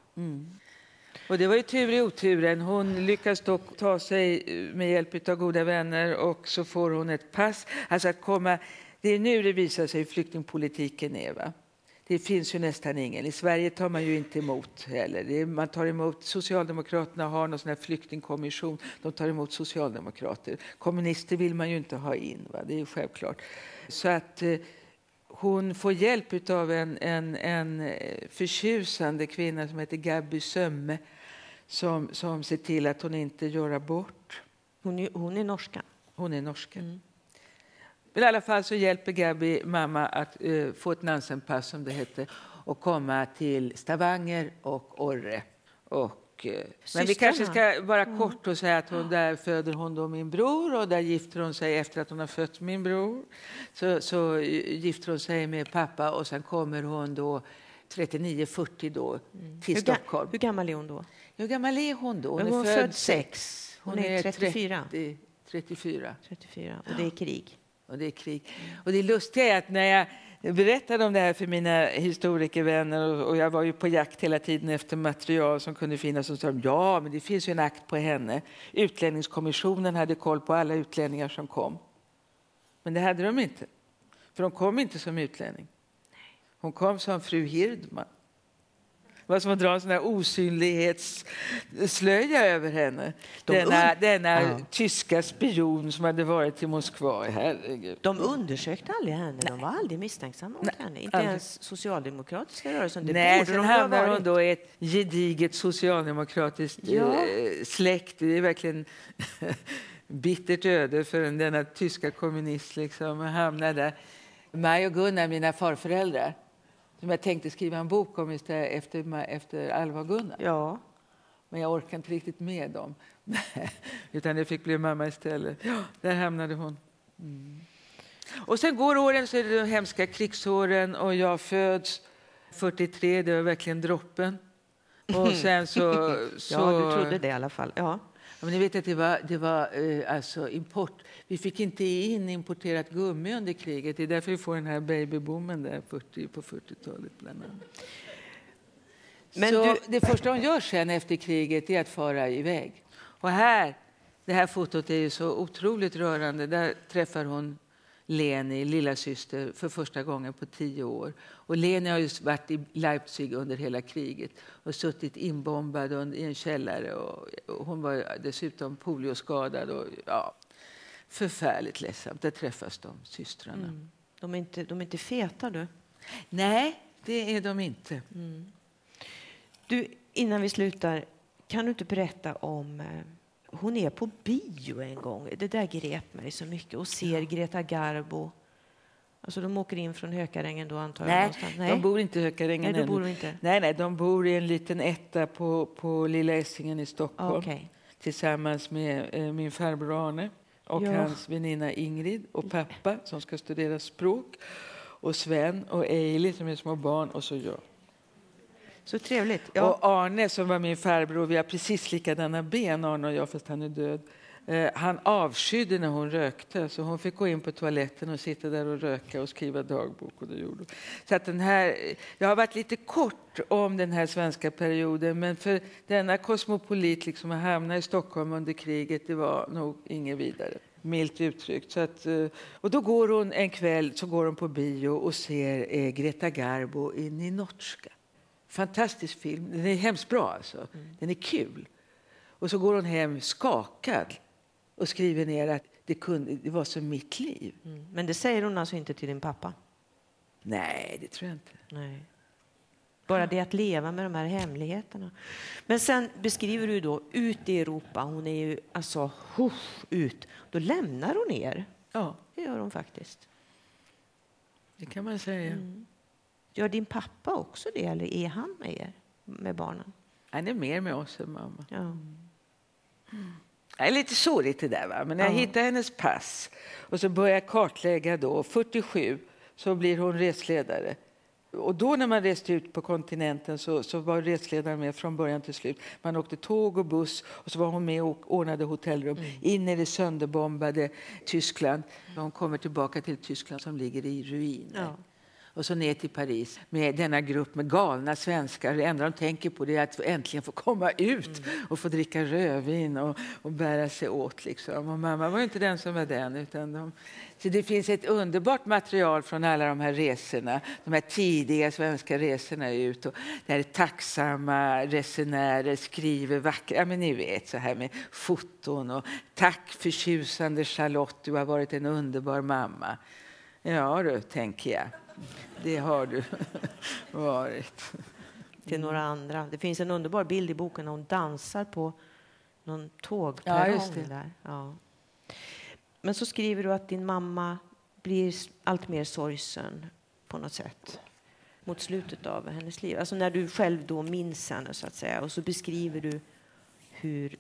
Och det var ju tur i oturen. Hon lyckas dock ta sig eh, med hjälp av goda vänner och så får hon ett pass. Alltså att komma, det är nu det visar sig hur flyktingpolitiken är. Va? Det finns ju nästan ingen. I Sverige tar man ju inte emot heller. Man tar emot, Socialdemokraterna har någon sån här flyktingkommission. De tar emot socialdemokrater. Kommunister vill man ju inte ha in. Va? Det är ju självklart. Så att eh, hon får hjälp av en, en, en eh, förtjusande kvinna som heter Gabby Sömme som, som ser till att hon inte gör abort. Hon är, hon är norska. Hon är norska. Men i alla fall så hjälper Gabby mamma att eh, få ett Nansenpass som det hette och komma till Stavanger och Orre. Och, eh, men vi kanske ska bara kort och säga att hon, där föder hon då min bror och där gifter hon sig efter att hon har fött min bror. Så, så gifter hon sig med pappa och sen kommer hon då 39-40 då till Hur, ga, Stockholm. hur gammal är hon då? Hur gammal är hon då? Men hon är född sex. Hon, är 34. 30, 34. 34. Och det är krig. Och det är krig. Och det lustiga är att när jag berättade om det här för mina historikervänner och, jag var ju på jakt hela tiden efter material som kunde finnas och sa de, ja, men det finns ju en akt på henne. Utlänningskommissionen hade koll på alla utlänningar som kom. Men det hade de inte. För de kom inte som utlänning. Hon kom som fru Hirdman. Det var som att dra en sån här osynlighetsslöja över henne. De denna denna Ja. tyska spion som hade varit i Moskva. Herregud. De undersökte aldrig henne. De var aldrig misstänksamma mot henne. Inte aldrig. ens socialdemokratiska rörelsen. Det Nej, sen de hamnar hon då i ett gediget socialdemokratiskt Ja. eh, släkt. Det är verkligen bittert öde för en, denna tyska kommunist. Liksom, att hamna där. Maj och Gunnar, mina farföräldrar, som jag tänkte skriva en bok om istället efter, efter Alva och Gunnar. Ja. Men jag orkade inte riktigt med dem. Utan det fick bli mamma istället. Ja, där hamnade hon. Mm. Och sen går åren, så är det de hemska krigsåren och jag föds 43, det var verkligen droppen. Och sen så... så Ja, du trodde det i alla fall. Ja. Men ni vet att det var, det var eh, alltså import. Vi fick inte in importerat gummi under kriget. Det är därför vi får den här babyboomen där 40, på 40-talet. Bland annat. Men så du- Det första hon gör sen efter kriget är att fara iväg. Och här, det här fotot är ju så otroligt rörande. Där träffar hon Leni, lilla syster, för första gången på tio år. Och Leni har ju varit i Leipzig under hela kriget och suttit inbombad i en källare. Och, hon var dessutom polioskadad. Och, ja, förfärligt ledsamt. Där träffas de, systrarna. Mm. De, är inte, de är inte feta, du. Nej, det är de inte. Du, innan vi slutar, kan du inte berätta om... Hon är på bio en gång. Det där grep mig så mycket. Och ser Greta Garbo. Alltså de åker in från Hökarängen då antar jag. Nej, de bor inte i Hökarängen Nej, ännu. bor de inte. Nej, nej, de bor i en liten etta på, på Lilla Essingen i Stockholm Okej. tillsammans med eh, min farbror Arne och Ja. hans väninna Ingrid och pappa som ska studera språk och Sven och Eili som är små barn och så jag. Så trevligt. Ja. Och Arne som var min farbror, vi har precis likadana ben Arne och jag fast han är död. Eh, han avskydde när hon rökte så hon fick gå in på toaletten och sitta där och röka och skriva dagbok. Och det gjorde. Så att den här, jag har varit lite kort om den här svenska perioden men för denna kosmopolit liksom att hamna i Stockholm under kriget det var nog inget vidare. Milt uttryckt. Så att, eh, och då går hon en kväll så går hon på bio och ser eh, Greta Garbo i Ninotchka. Fantastisk film. Den är hemskt bra. Alltså. Den är kul. Och så går hon hem skakad och skriver ner att det, kunde, det var som mitt liv. Mm. Men det säger hon alltså inte till din pappa? Nej, det tror jag inte. Nej. Bara det att leva med de här hemligheterna. Men sen beskriver du då ut i Europa. Hon är ju alltså huff, ut. Då lämnar hon er. Ja, Det gör hon faktiskt. det kan man säga. Gör din pappa också det eller är han med er? Med barnen? Han är mer med oss än mamma. Ja. Det är lite sårigt det där. Va? Men när jag Ja. hittar hennes pass och så börjar jag kartlägga då, 47 så blir hon resledare. Och då när man reste ut på kontinenten så, så var resledaren med från början till slut. Man åkte tåg och buss och så var hon med och ordnade hotellrum in i det sönderbombade Tyskland. Hon kommer tillbaka till Tyskland som ligger i ruiner. Ja. Och så ner till Paris med denna grupp med galna svenskar. Det enda de tänker på det är att äntligen få komma ut och få dricka rödvin och, och bära sig åt. Liksom. Och mamma var inte den som var den. Utan de... Så det finns ett underbart material från alla de här resorna. De här tidiga svenska resorna ut. Och där tacksamma resenärer skriver vackra... Ja, men ni vet, så här med foton. Och Tack förtjusande Charlotte, du har varit en underbar mamma. Ja du, tänker jag. Det har du varit. Till några andra. Det finns en underbar bild i boken när hon dansar på någon Ja, tågperrong. det. där. Ja. Men så skriver du att din mamma blir allt mer sorgsen på något sätt mot slutet av hennes liv. Alltså när du själv då minns henne så att säga. Och så beskriver du hur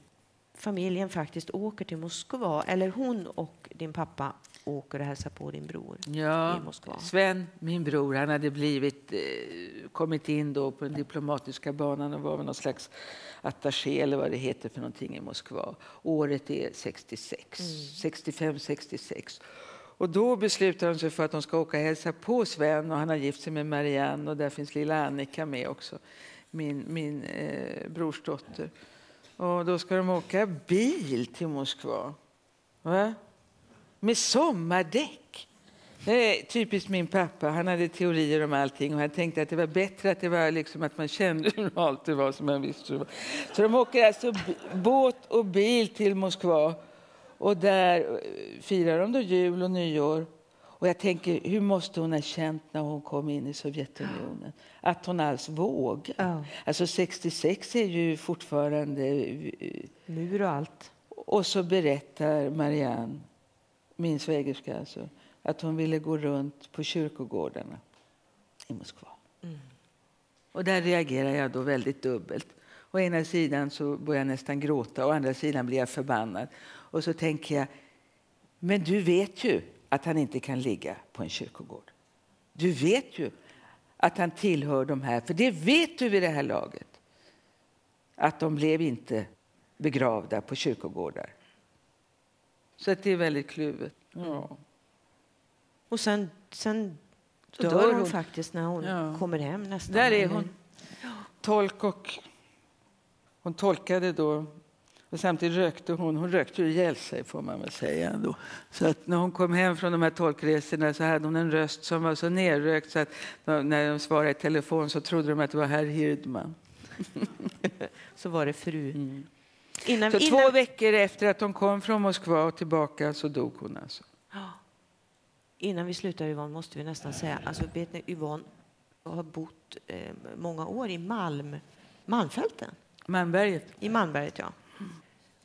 familjen faktiskt åker till Moskva. Eller hon och din pappa åker och hälsar på din bror Ja, i Moskva. Sven, min bror, han hade blivit, eh, kommit in då på den diplomatiska banan och var väl någon slags attaché eller vad det heter för någonting i Moskva. Året är 66, 65, 66. Och då beslutar de sig för att de ska åka och hälsa på Sven och han har gift sig med Marianne och där finns lilla Annika med också, min, min eh, brorsdotter. Och då ska de åka bil till Moskva. Va? Med sommardäck. Det är typiskt min pappa. Han hade teorier om allting och han tänkte att det var bättre att det var liksom att man kände hur allt det var som man visste. hur det var. Så de åker alltså båt och bil till Moskva och där eh, firar de då jul och nyår. Och jag tänker, hur måste hon ha känt när hon kom in i Sovjetunionen? Att hon alls vågade. Ja. Alltså 66 är ju fortfarande eh, Mur och allt. och så berättar Marianne, min svägerska alltså, att hon ville gå runt på kyrkogårdarna i Moskva. Och där reagerar jag då väldigt dubbelt. Å ena sidan så börjar jag nästan gråta, å andra sidan blir jag förbannad. Och så tänker jag, men du vet ju att han inte kan ligga på en kyrkogård. Du vet ju att han tillhör de här. För det vet du vid det här laget. Att de blev inte begravda på kyrkogårdar. Så att det är väldigt kluvet. Ja. Och sen, sen Så dör, dör hon, hon. faktiskt när hon Ja. kommer hem nästan. Där är hon. Tolk och... Hon tolkade då. Och samtidigt rökte hon. Hon rökte ju ihjäl sig får man väl säga. Ändå. Så att när hon kom hem från de här tolkresorna så hade hon en röst som var så nerrökt så att när de svarade i telefon så trodde de att det var herr Hirdman. Så var det fru. Innan, Mm. Så innan, två veckor efter att hon kom från Moskva och tillbaka så dog hon alltså. innan vi slutar Yvonne måste vi nästan säga, alltså vet ni Yvonne har bott eh, många år i Malm, Malmfälten. Malmberget. I Malmberget ja.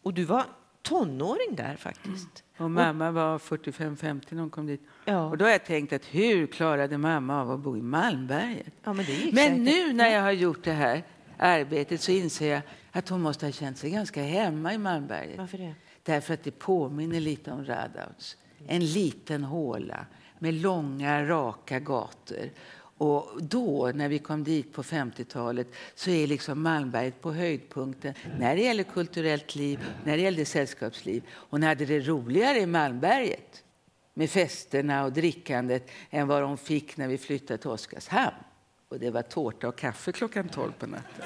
Och du var tonåring där faktiskt. Och mamma var 45-50 när hon kom dit. Ja. Och då har jag tänkt att hur klarade mamma av att bo i Malmberget? Ja, men Men nu när jag har gjort det här arbetet så inser jag att hon måste ha känt sig ganska hemma i Malmberget. Varför det? Därför att det påminner lite om Radauts. En liten håla med långa, raka gator. Och då, när vi kom dit på 50-talet, så är liksom Malmberget på höjdpunkten när det gäller kulturellt liv, när det gäller sällskapsliv. Hon hade det roligare i Malmberget med festerna och drickandet än vad hon fick när vi flyttade till Oskarshamn. Och det var tårta och kaffe klockan 12 på natten.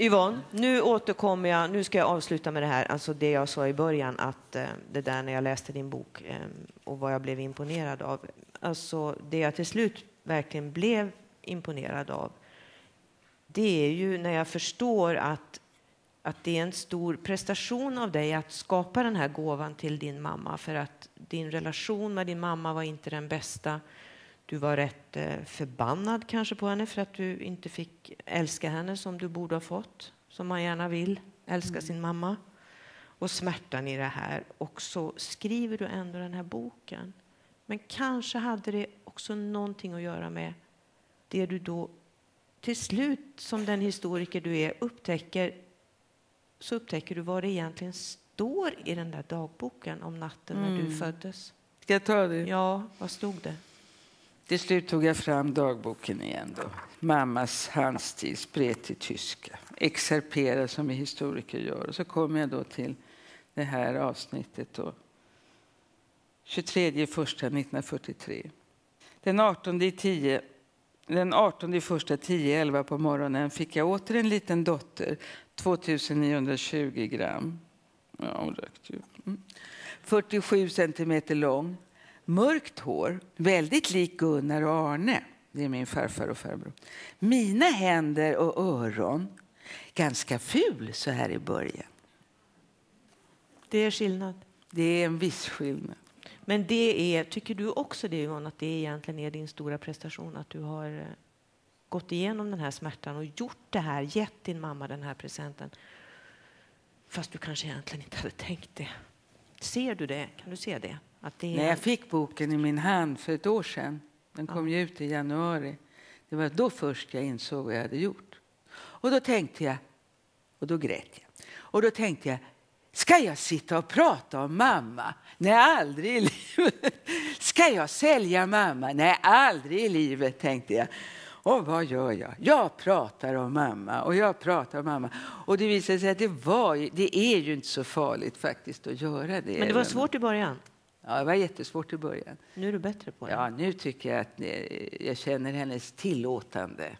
Yvonne, nu återkommer jag. Nu ska jag avsluta med det här, alltså det jag sa i början, att eh, det där när jag läste din bok eh, och vad jag blev imponerad av. Alltså det jag till slut verkligen blev imponerad av, det är ju när jag förstår att, att det är en stor prestation av dig att skapa den här gåvan till din mamma, för att din relation med din mamma var inte den bästa. Du var rätt eh, förbannad kanske på henne för att du inte fick älska henne som du borde ha fått, som man gärna vill älska sin mamma. Och smärtan i det här. Och så skriver du ändå den här boken. Men kanske hade det också någonting att göra med det du då till slut, som den historiker du är, upptäcker så upptäcker du vad det egentligen står i den där dagboken om natten när du föddes. Ska jag ta det? Ja, vad stod det? Till slut tog jag fram dagboken igen. Då. Mammas handstil, spretig tyska. Exerpera som vi historiker gör. Och så kom jag då till det här avsnittet. Då. 23 i 1943. Den 18 i 10 den 18 i första 10-11 på morgonen fick jag åter en liten dotter, 2920 gram. Ja, hon rökte ju. Mm. 47 centimeter lång, mörkt hår, väldigt lik Gunnar och Arne. Det är min farfar och farbror. Mina händer och öron, ganska ful så här i början. Det är skillnad. Det är en viss skillnad. Men det är, tycker du också det Yvonne, att det egentligen är din stora prestation att du har eh, gått igenom den här smärtan och gjort det här, gett din mamma den här presenten fast du kanske egentligen inte hade tänkt det. Ser du det? Kan du se det? Är... När jag fick boken i min hand för ett år sedan, den kom ju ut i januari, det var då först jag insåg vad jag hade gjort. Och då tänkte jag, och då grät jag, och då tänkte jag, ska jag sitta och prata om mamma? Nej, aldrig i livet. Ska jag sälja mamma? Nej, aldrig i livet, tänkte jag. Och vad gör jag? Jag pratar om mamma och jag pratar om mamma. Och det visade sig att det, var, det är ju inte så farligt faktiskt att göra det. Men det var svårt i början. Ja, det var jättesvårt i början. Nu är du bättre på det. Ja, nu tycker jag att eh, jag känner hennes tillåtande.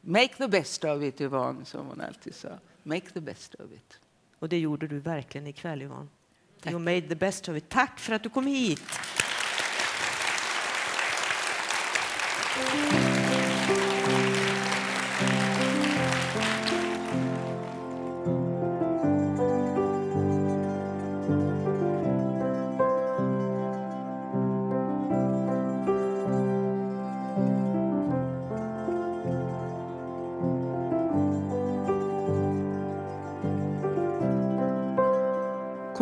Make the best of it, Yvonne, som hon alltid sa. Make the best of it. Och det gjorde du verkligen ikväll Yvonne. Tack. You made the best of it. Tack för att du kom hit.